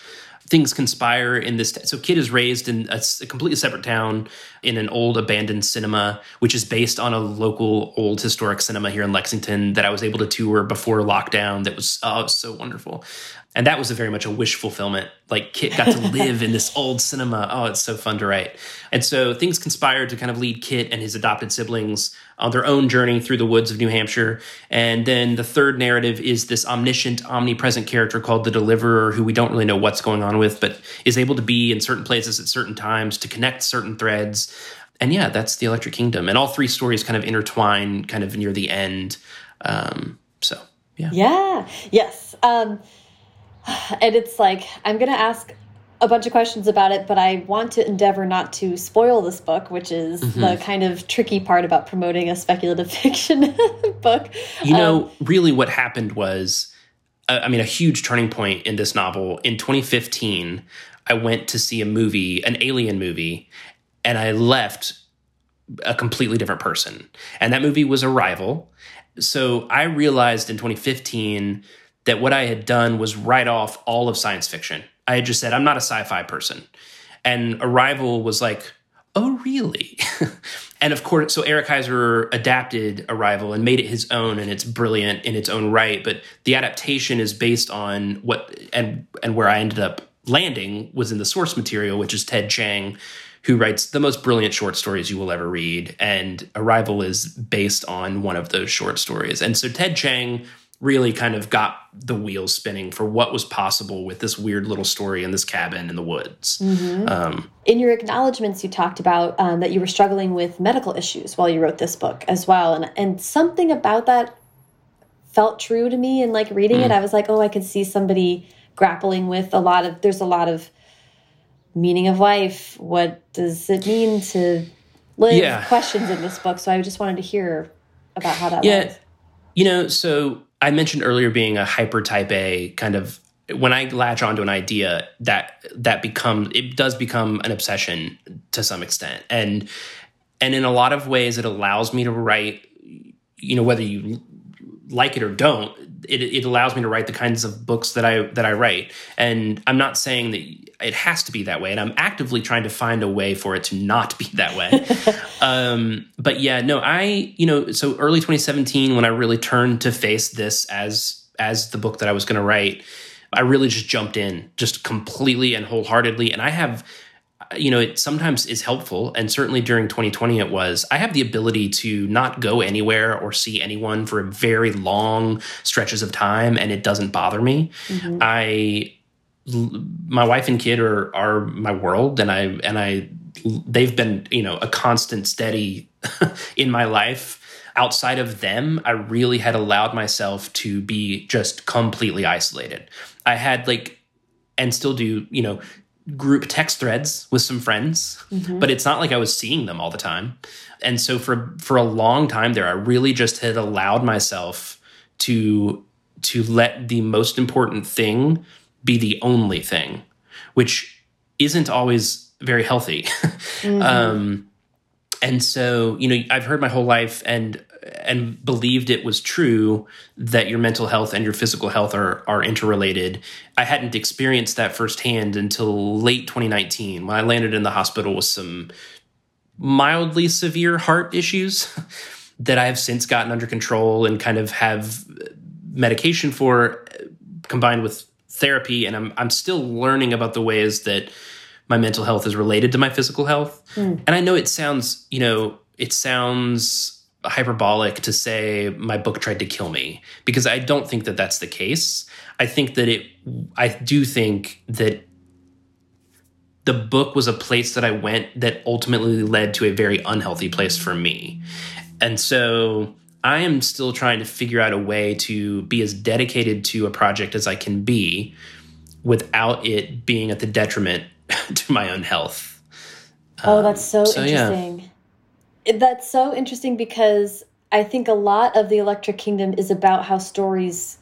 [SPEAKER 2] things conspire in this. T- so, Kit is raised in a, a, completely separate town in an old abandoned cinema, which is based on a local old historic cinema here in Lexington that I was able to tour before lockdown. That was oh, was so wonderful and that was a very much a wish fulfillment. Like Kit got to live in this old cinema. Oh, it's so fun to write. And so things conspired to kind of lead Kit and his adopted siblings on their own journey through the woods of New Hampshire. And then the third narrative is this omniscient, omnipresent character called the Deliverer, who we don't really know what's going on with, but is able to be in certain places at certain times to connect certain threads. And yeah, that's the Electric Kingdom. And all three stories kind of intertwine kind of near the end. Um, so yeah.
[SPEAKER 1] Yeah. Yes. Um, and it's like I'm going to ask a bunch of questions about it, but I want to endeavor not to spoil this book, which is mm -hmm. the kind of tricky part about promoting a speculative fiction book.
[SPEAKER 2] You know, um, really what happened was, uh, I mean, a huge turning point in this novel. In 2015, I went to see a movie, an alien movie, and I left a completely different person. And that movie was Arrival. So I realized in 2015 that what I had done was write off all of science fiction. I had just said, I'm not a sci fi person. And Arrival was like, oh, really? and of course, so Eric Heisserer adapted Arrival and made it his own, and it's brilliant in its own right. But the adaptation is based on what, and, and where I ended up landing was in the source material, which is Ted Chiang, who writes the most brilliant short stories you will ever read. And Arrival is based on one of those short stories. And so Ted Chiang really kind of got the wheels spinning for what was possible with this weird little story in this cabin in the woods. Mm -hmm. um,
[SPEAKER 1] in your acknowledgments, you talked about um, that you were struggling with medical issues while you wrote this book as well, and and something about that felt true to me. And like reading mm. it, I was like, oh, I could see somebody grappling with a lot of. There's a lot of meaning of life. What does it mean to live? Yeah. Questions in this book. So I just wanted to hear about how that
[SPEAKER 2] yeah.
[SPEAKER 1] was.
[SPEAKER 2] You know, so I mentioned earlier being a hyper type A kind of when I latch onto an idea that that becomes it does become an obsession to some extent. And and in a lot of ways it allows me to write you know whether you like it or don't it, it allows me to write the kinds of books that I that I write. And I'm not saying that it has to be that way, and I'm actively trying to find a way for it to not be that way. um, but yeah, no, I you know so early 2017 when I really turned to face this as as the book that I was going to write. I really just jumped in, just completely and wholeheartedly. And I have you know, it sometimes is helpful, and certainly during 2020 it was. I have the ability to not go anywhere or see anyone for very long stretches of time, and it doesn't bother me. Mm-hmm. I, my wife and kid are are my world, and I and I, they've been you know a constant, steady in my life. Outside of them, I really had allowed myself to be just completely isolated. I had like and still do, you know, group text threads with some friends, mm-hmm. but it's not like I was seeing them all the time. And so for for a long time there, I really just had allowed myself to to let the most important thing be the only thing, which isn't always very healthy. mm-hmm. um, and so, you know, I've heard my whole life, and and believed it was true that your mental health and your physical health are are interrelated. I hadn't experienced that firsthand until late 2019 when I landed in the hospital with some mildly severe heart issues that I have since gotten under control and kind of have medication for combined with therapy and I'm I'm still learning about the ways that my mental health is related to my physical health. Mm. And I know it sounds, you know, it sounds hyperbolic to say my book tried to kill me because I don't think that that's the case. I think that it, I do think that the book was a place that I went that ultimately led to a very unhealthy place for me. And so I am still trying to figure out a way to be as dedicated to a project as I can be without it being at the detriment to my own health.
[SPEAKER 1] Oh, that's so, um, so interesting. Yeah. That's so interesting because I think a lot of the Electric Kingdom is about how stories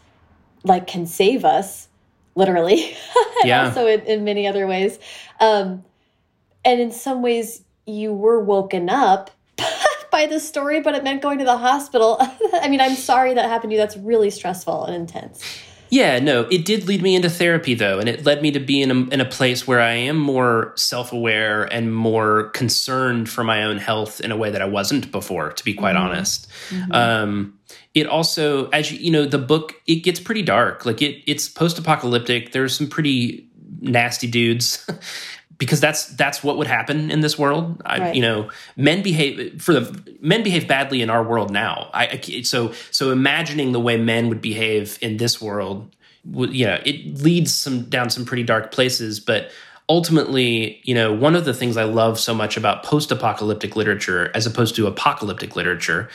[SPEAKER 1] like can save us, literally. yeah. also in, in, many other ways. Um, and in some ways, you were woken up by the story, but it meant going to the hospital. I mean, I'm sorry that happened to you. That's really stressful and intense.
[SPEAKER 2] Yeah, no, it did lead me into therapy though, and it led me to be in a, in a place where I am more self aware and more concerned for my own health in a way that I wasn't before, to be quite mm-hmm. honest. Mm-hmm. Um, it also, as you, you know, the book it gets pretty dark. Like it, it's post apocalyptic. There's some pretty nasty dudes. because that's that's what would happen in this world. I, right. You know, men behave for the men behave badly in our world now. I, I, so so imagining the way men would behave in this world, you know, it leads some down some pretty dark places. But ultimately, you know, one of the things I love so much about post-apocalyptic literature as opposed to apocalyptic literature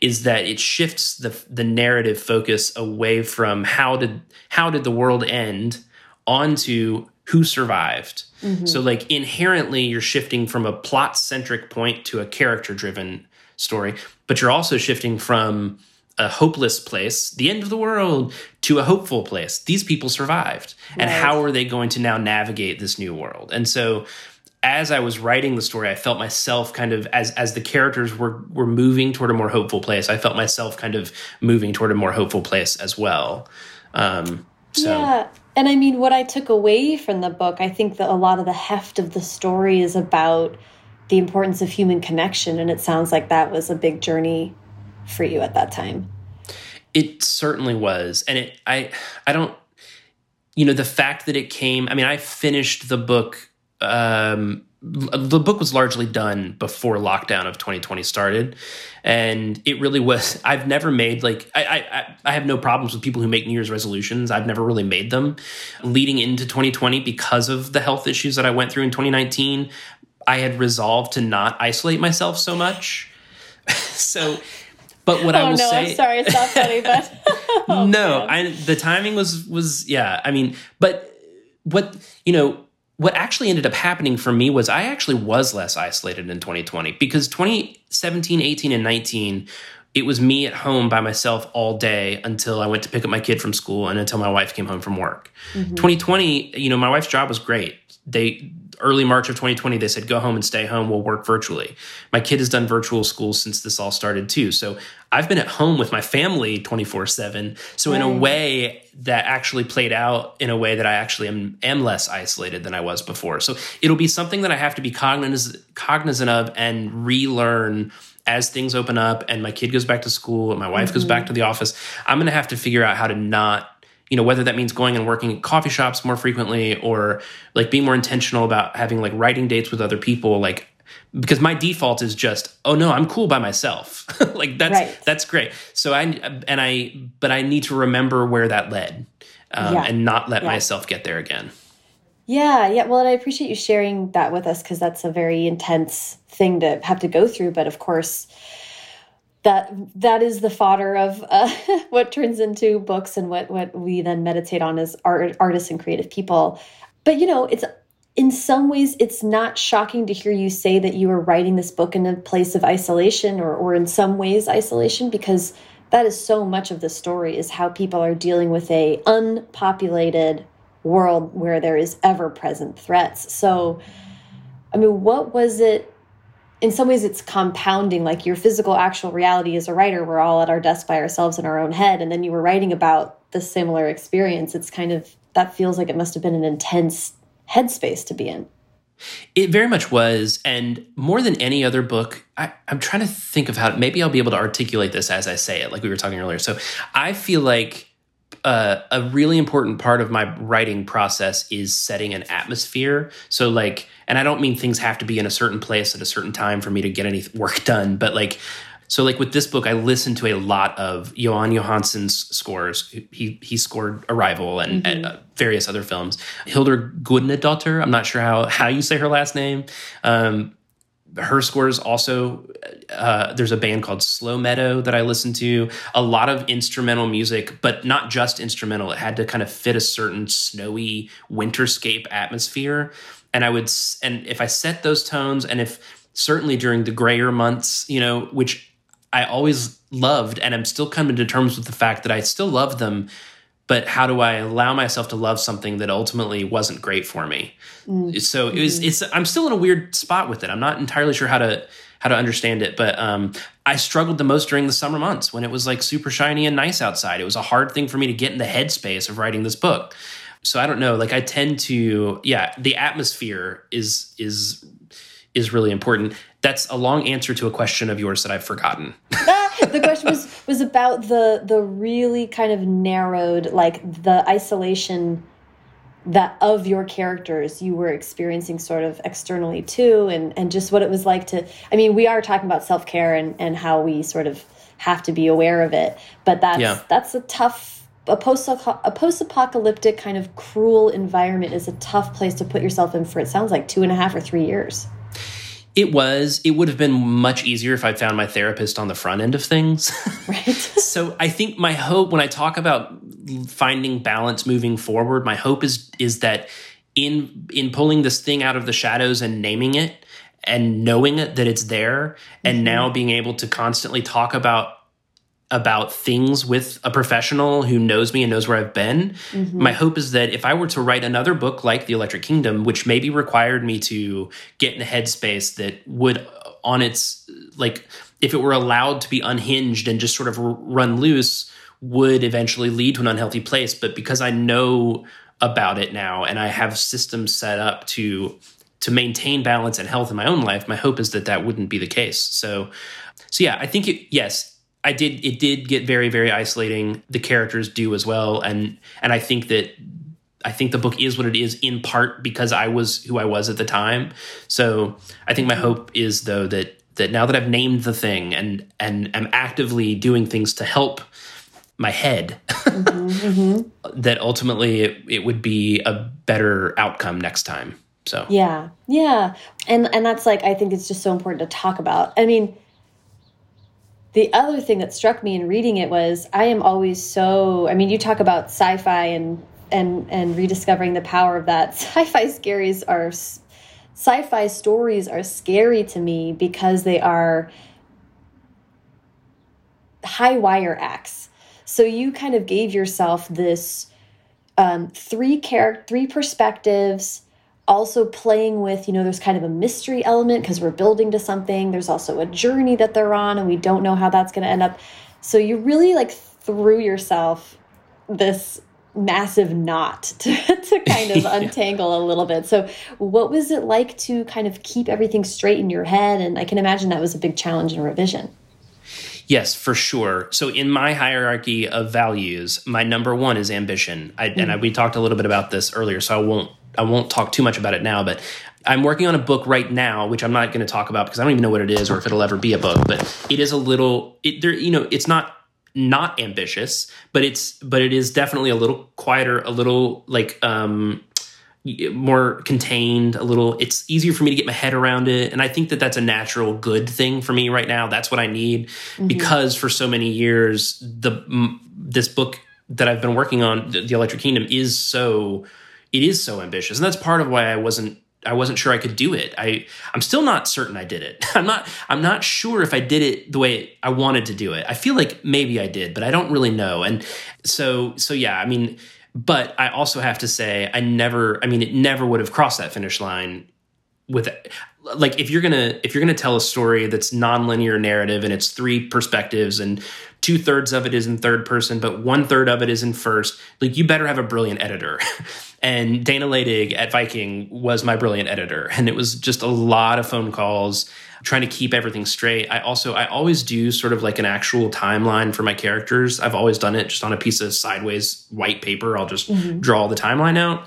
[SPEAKER 2] is that it shifts the the narrative focus away from how did how did the world end onto who survived. Mm-hmm. So, like, inherently, you're shifting from a plot centric point to a character driven story, but you're also shifting from a hopeless place, the end of the world, to a hopeful place. These people survived. Right. And how are they going to now navigate this new world? And so, as I was writing the story, I felt myself kind of as as the characters were were moving toward a more hopeful place. I felt myself kind of moving toward a more hopeful place as well. Um, so.
[SPEAKER 1] Yeah, and I mean, what I took away from the book, I think that a lot of the heft of the story is about the importance of human connection. And it sounds like that was a big journey for you at that time.
[SPEAKER 2] It certainly was. And it, I, I don't, you know, the fact that it came, I mean, I finished the book um, the book was largely done before lockdown of 2020 started. And it really was i've never made like I, I i have no problems with people who make new year's resolutions. I've never really made them. Leading into 2020 because of the health issues that i went through in 2019 i had resolved to not isolate myself so much. So but what
[SPEAKER 1] oh,
[SPEAKER 2] I will
[SPEAKER 1] no,
[SPEAKER 2] say,
[SPEAKER 1] I'm sorry, it's not funny, but
[SPEAKER 2] oh, no, I the timing was was yeah. I mean, but what you know, what actually ended up happening for me was I actually was less isolated in 2020 because 2017, 18, and 19, it was me at home by myself all day until I went to pick up my kid from school and until my wife came home from work. Mm-hmm. 2020, you know, my wife's job was great. They early March of 2020, they said, go home and stay home. We'll work virtually. My kid has done virtual school since this all started too. So I've been at home with my family 24 seven. So right. in a way that actually played out in a way that I actually am, am less isolated than I was before. So it'll be something that I have to be cognizant, cognizant of and relearn as things open up and my kid goes back to school and my wife mm-hmm. goes back to the office. I'm going to have to figure out how to not you know whether that means going and working at coffee shops more frequently or like being more intentional about having like writing dates with other people like because my default is just oh no i'm cool by myself like that's right. that's great so i and i but i need to remember where that led um, yeah. and not let yeah. myself get there again
[SPEAKER 1] yeah yeah well and i appreciate you sharing that with us because that's a very intense thing to have to go through but of course that that is the fodder of uh, what turns into books and what what we then meditate on as art, artists and creative people but you know it's in some ways it's not shocking to hear you say that you were writing this book in a place of isolation or or in some ways isolation because that is so much of the story is how people are dealing with a unpopulated world where there is ever present threats. So i mean what was it in some ways it's compounding like your physical actual reality as a writer we're all at our desk by ourselves in our own head and then you were writing about the similar experience. It's kind of that feels like it must have been an intense headspace to be in
[SPEAKER 2] it very much was and more than any other book I, am trying to think of how maybe i'll be able to articulate this as i say it like we were talking earlier so i feel like uh, a really important part of my writing process is setting an atmosphere. So, like, and I don't mean things have to be in a certain place at a certain time for me to get any work done, but like, so like with this book, I listened to a lot of Jóhann Jóhannsson's scores. He he scored Arrival and, mm-hmm. and uh, various other films. Hildur Gudnadottir, I'm not sure how how you say her last name. Um, her scores also uh, there's a band called slow meadow that i listened to a lot of instrumental music but not just instrumental it had to kind of fit a certain snowy winterscape atmosphere and i would and if i set those tones and if certainly during the grayer months you know which i always loved and i'm still coming to terms with the fact that i still love them but how do I allow myself to love something that ultimately wasn't great for me? Mm. So it was, mm-hmm. it's, I'm still in a weird spot with it. I'm not entirely sure how to, how to understand it, but um, I struggled the most during the summer months when it was like super shiny and nice outside. It was a hard thing for me to get in the headspace of writing this book. So I don't know, like I tend to, yeah, the atmosphere is, is, is really important. That's a long answer to a question of yours that I've forgotten.
[SPEAKER 1] the question was was about the the really kind of narrowed like the isolation that of your characters you were experiencing sort of externally too and and just what it was like to i mean we are talking about self-care and and how we sort of have to be aware of it but that's yeah. that's a tough a post a post-apocalyptic kind of cruel environment is a tough place to put yourself in for it sounds like two and a half or three years
[SPEAKER 2] it was. It would have been much easier if I'd found my therapist on the front end of things. Right. so I think my hope when I talk about finding balance moving forward, my hope is is that in in pulling this thing out of the shadows and naming it and knowing it that it's there and mm-hmm. now being able to constantly talk about about things with a professional who knows me and knows where I've been. Mm-hmm. My hope is that if I were to write another book like The Electric Kingdom, which maybe required me to get in a headspace that would, on its, like, if it were allowed to be unhinged and just sort of run loose, would eventually lead to an unhealthy place. But because I know about it now and I have systems set up to to maintain balance and health in my own life, my hope is that that wouldn't be the case. So, so yeah, I think it, yes, I did it did get very very isolating. The characters do as well, and and I think that I think the book is what it is in part because I was who I was at the time. So I think my hope is though that that now that I've named the thing and and am actively doing things to help my head, mm-hmm, mm-hmm. that ultimately it, it would be a better outcome next time. So
[SPEAKER 1] yeah, yeah, and and that's like I think it's just so important to talk about. I mean the other thing that struck me in reading it was I am always so I mean you talk about sci-fi and and and rediscovering the power of that. Sci-fi scaries are sci-fi stories are scary to me because they are high wire acts. So you kind of gave yourself this um, three character three perspectives also playing with, you know, there's kind of a mystery element because we're building to something. There's also a journey that they're on and we don't know how that's going to end up. So you really like threw yourself this massive knot to, to kind of untangle a little bit. So what was it like to kind of keep everything straight in your head? And I can imagine that was a big challenge in revision.
[SPEAKER 2] Yes, for sure. So in my hierarchy of values, my number one is ambition. I, mm. And I, we talked a little bit about this earlier, so I won't I won't talk too much about it now, but I'm working on a book right now, which I'm not going to talk about because I don't even know what it is or if it'll ever be a book. But it is a little, it, there, you know, it's not not ambitious, but it's but it is definitely a little quieter, a little like um more contained a little it's easier for me to get my head around it and i think that that's a natural good thing for me right now that's what i need mm-hmm. because for so many years the this book that i've been working on the electric kingdom is so it is so ambitious. And that's part of why i wasn't i wasn't sure i could do it. I i'm still not certain i did it. I'm not i'm not sure if i did it the way i wanted to do it. I feel like maybe i did but i don't really know. And so so yeah i mean but i also have to say i never i mean it never would have crossed that finish line with like if you're gonna if you're gonna tell a story that's nonlinear narrative and it's three perspectives and two thirds of it is in third person but one third of it is in first like you better have a brilliant editor And Dana Leydig at Viking was my brilliant editor. And it was just a lot of phone calls trying to keep everything straight. I also I always do sort of like an actual timeline for my characters. I've always done it just on a piece of sideways white paper. I'll just mm-hmm. draw the timeline out.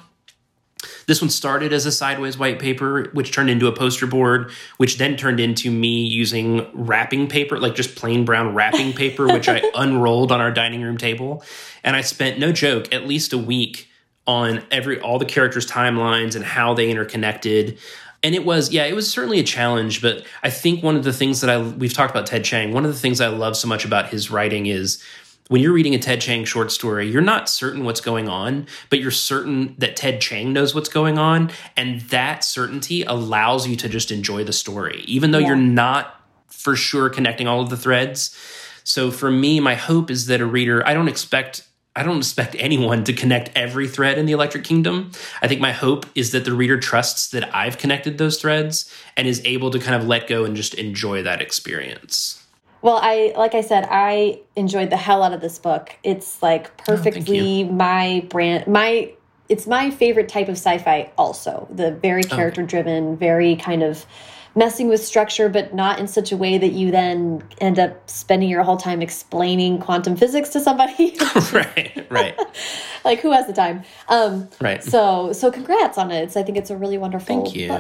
[SPEAKER 2] This one started as a sideways white paper, which turned into a poster board, which then turned into me using wrapping paper, like just plain brown wrapping paper, which I unrolled on our dining room table. And I spent, no joke, at least a week on every all the characters' timelines and how they interconnected. And it was, yeah, it was certainly a challenge. But I think one of the things that I we've talked about Ted Chiang One of the things I love so much about his writing is when you're reading a Ted Chiang short story, you're not certain what's going on, but you're certain that Ted Chiang knows what's going on. And that certainty allows you to just enjoy the story, even though yeah. you're not for sure connecting all of the threads. So for me, my hope is that a reader, I don't expect I don't expect anyone to connect every thread in the Electric Kingdom. I think my hope is that the reader trusts that I've connected those threads and is able to kind of let go and just enjoy that experience.
[SPEAKER 1] Well, I like I said, I enjoyed the hell out of this book. It's like oh, perfectly oh, my brand, my it's my favorite type of sci-fi also. The very character driven, very kind of messing with structure but not in such a way that you then end up spending your whole time explaining quantum physics to somebody.
[SPEAKER 2] right, right.
[SPEAKER 1] like who has the time? Um
[SPEAKER 2] right.
[SPEAKER 1] So so congrats on it. It's, I think it's a really wonderful book.
[SPEAKER 2] Thank you.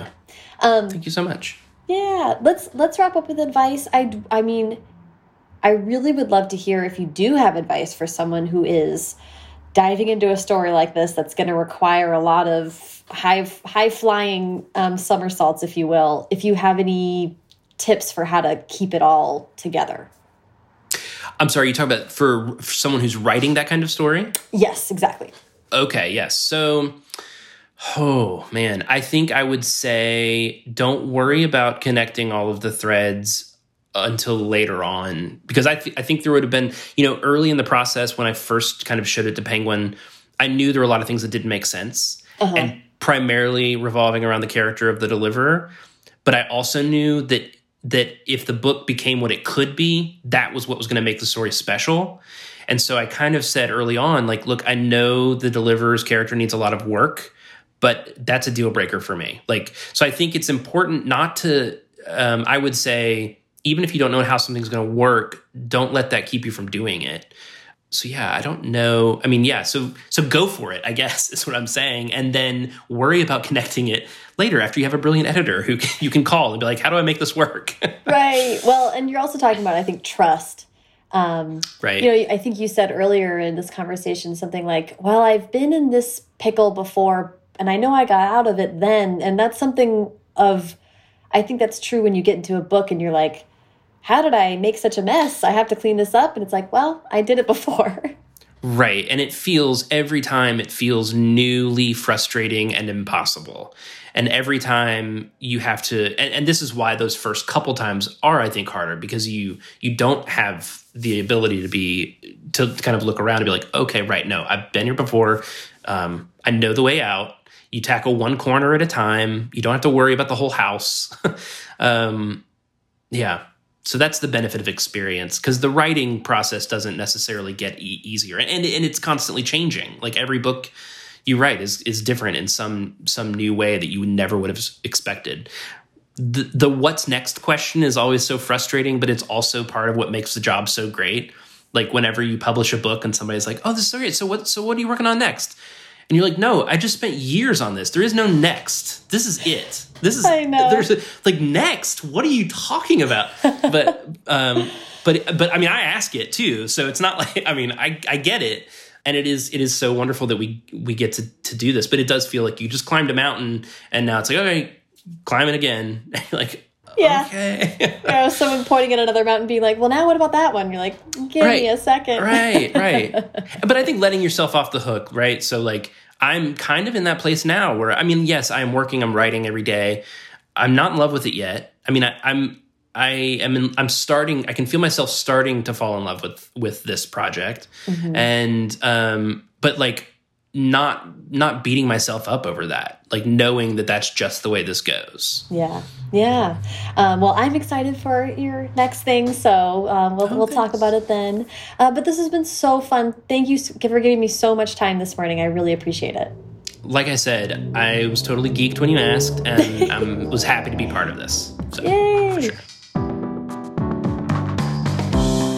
[SPEAKER 2] Um Thank you so much.
[SPEAKER 1] Yeah, let's let's wrap up with advice. I I mean I really would love to hear if you do have advice for someone who is diving into a story like this that's going to require a lot of high high flying um, somersaults, if you will. If you have any tips for how to keep it all together.
[SPEAKER 2] I'm sorry, you talk about for, for someone who's writing that kind of story?
[SPEAKER 1] Yes, exactly.
[SPEAKER 2] Okay, yes. So, oh man, I think I would say don't worry about connecting all of the threads until later on because I, th- I think there would have been you know early in the process when i first kind of showed it to penguin i knew there were a lot of things that didn't make sense uh-huh. and primarily revolving around the character of the deliverer. But i also knew that that if the book became what it could be that was what was going to make the story special. And so i kind of said early on like look i know the deliverer's character needs a lot of work but that's a deal breaker for me. Like so i think it's important not to um, i would say even if you don't know how something's going to work, don't let that keep you from doing it. So yeah, I don't know. I mean, yeah, so so go for it, I guess is what I'm saying, and then worry about connecting it later after you have a brilliant editor who you can call and be like, "How do I make this work?"
[SPEAKER 1] right. Well, and you're also talking about, I think, trust. Um,
[SPEAKER 2] right.
[SPEAKER 1] You know, I think you said earlier in this conversation something like, "Well, I've been in this pickle before, and I know I got out of it then," and that's something of. I think that's true when you get into a book and you're like, how did I make such a mess? I have to clean this up. And it's like, well, I did it before.
[SPEAKER 2] Right. And it feels every time it feels newly frustrating and impossible. And every time you have to and, and, this is why those first couple times are, I think, harder because you you don't have the ability to be to kind of look around and be like, okay, right, no, I've been here before. Um, I know the way out. You tackle one corner at a time. You don't have to worry about the whole house. um, yeah so that's the benefit of experience because the writing process doesn't necessarily get e- easier and, and, it's constantly changing. Like every book you write is is different in some some new way that you never would have expected. The, the what's next question is always so frustrating but it's also part of what makes the job so great. Like whenever you publish a book and somebody's like oh this is so great. So what so what are you working on next and you're like, no, I just spent years on this. There is no next. This is it. This is
[SPEAKER 1] I know.
[SPEAKER 2] There's a, like next. What are you talking about? but um, but but I mean, I ask it too. So it's not like I mean, I I get it, and it is it is so wonderful that we we get to to do this. But it does feel like you just climbed a mountain, and now it's like okay, climb it again. like
[SPEAKER 1] yeah.
[SPEAKER 2] Okay.
[SPEAKER 1] yeah, someone pointing at another mountain being like, well, now what about that one? You're like, give right. me a second.
[SPEAKER 2] right, right. But I think letting yourself off the hook, right? So, like, I'm kind of in that place now where, I mean, yes, I'm working, I'm writing every day. I'm not in love with it yet. I mean, I, I'm, I am in, I'm starting I can feel myself starting to fall in love with with this project. Mm-hmm. And um but like not not beating myself up over that like knowing that that's just the way this goes
[SPEAKER 1] yeah yeah um, well i'm excited for your next thing so um, we'll, oh, we'll talk about it then uh, but this has been so fun thank you for giving me so much time this morning i really appreciate it
[SPEAKER 2] like I said, I was totally geeked when you asked, and I was happy to be part of this.
[SPEAKER 1] So, Yay! Sure.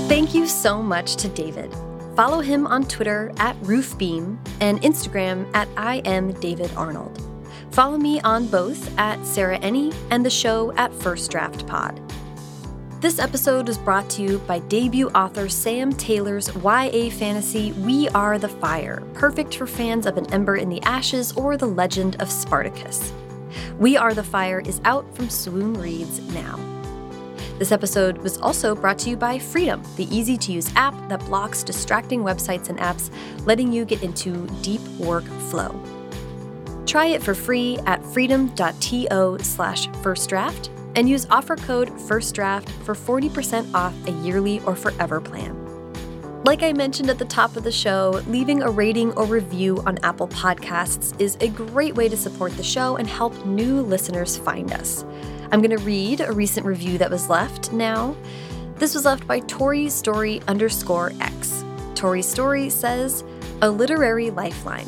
[SPEAKER 1] Thank you so much to David. Follow him on Twitter at Roofbeam and Instagram at I am David Arnold. Follow me on both at Sarah Enni and the show at First Draft Pod. This episode is brought to you by debut author Sam Taylor's YA fantasy We Are the Fire, perfect for fans of An Ember in the Ashes or The Legend of Spartacus. We Are the Fire is out from Swoon Reads now. This episode was also brought to you by Freedom, the easy to use app that blocks distracting websites and apps, letting you get into deep work flow. Try it for free at freedom.to slash first draft and use offer code FIRSTDRAFT for 40% off a yearly or forever plan. Like I mentioned at the top of the show, leaving a rating or review on Apple Podcasts is a great way to support the show and help new listeners find us. I'm going to read a recent review that was left now. This was left by Tori Story underscore X. Tori Story says, A literary lifeline.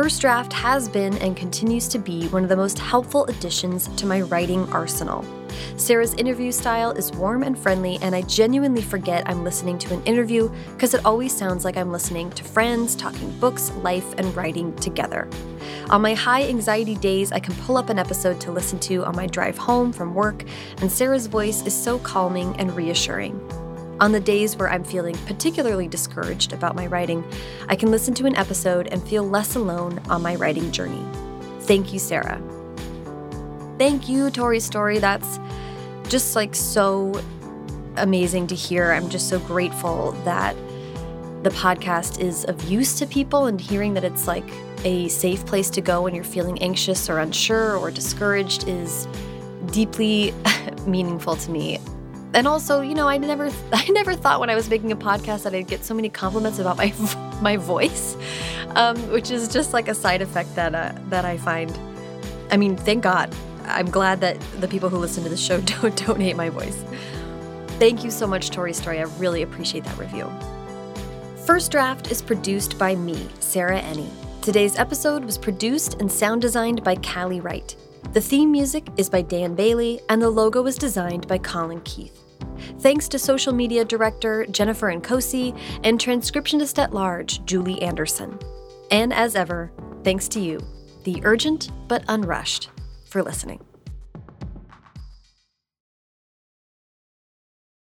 [SPEAKER 1] First Draft has been and continues to be one of the most helpful additions to my writing arsenal. Sarah's interview style is warm and friendly, and I genuinely forget I'm listening to an interview because it always sounds like I'm listening to friends talking books, life, and writing together. On my high anxiety days, I can pull up an episode to listen to on my drive home from work, and Sarah's voice is so calming and reassuring. On the days where I'm feeling particularly discouraged about my writing, I can listen to an episode and feel less alone on my writing journey. Thank you, Sarah. Thank you, Tori Story. That's just like so amazing to hear. I'm just so grateful that the podcast is of use to people and hearing that it's like a safe place to go when you're feeling anxious or unsure or discouraged is deeply meaningful to me and also, you know, I never I never thought when I was making a podcast that I'd get so many compliments about my my voice, um, which is just like a side effect that uh, that I find. I mean, thank God. I'm glad that the people who listen to the show don't don't hate my voice. Thank you so much, Tori Story. I really appreciate that review. First Draft is produced by me, Sarah Enni. Today's episode was produced and sound designed by Callie Wright. The theme music is by Dan Bailey, and the logo was designed by Colin Keith. Thanks to social media director Jennifer Nkosi and transcriptionist at large Julie Anderson. And as ever, thanks to you, the urgent but unrushed, for listening.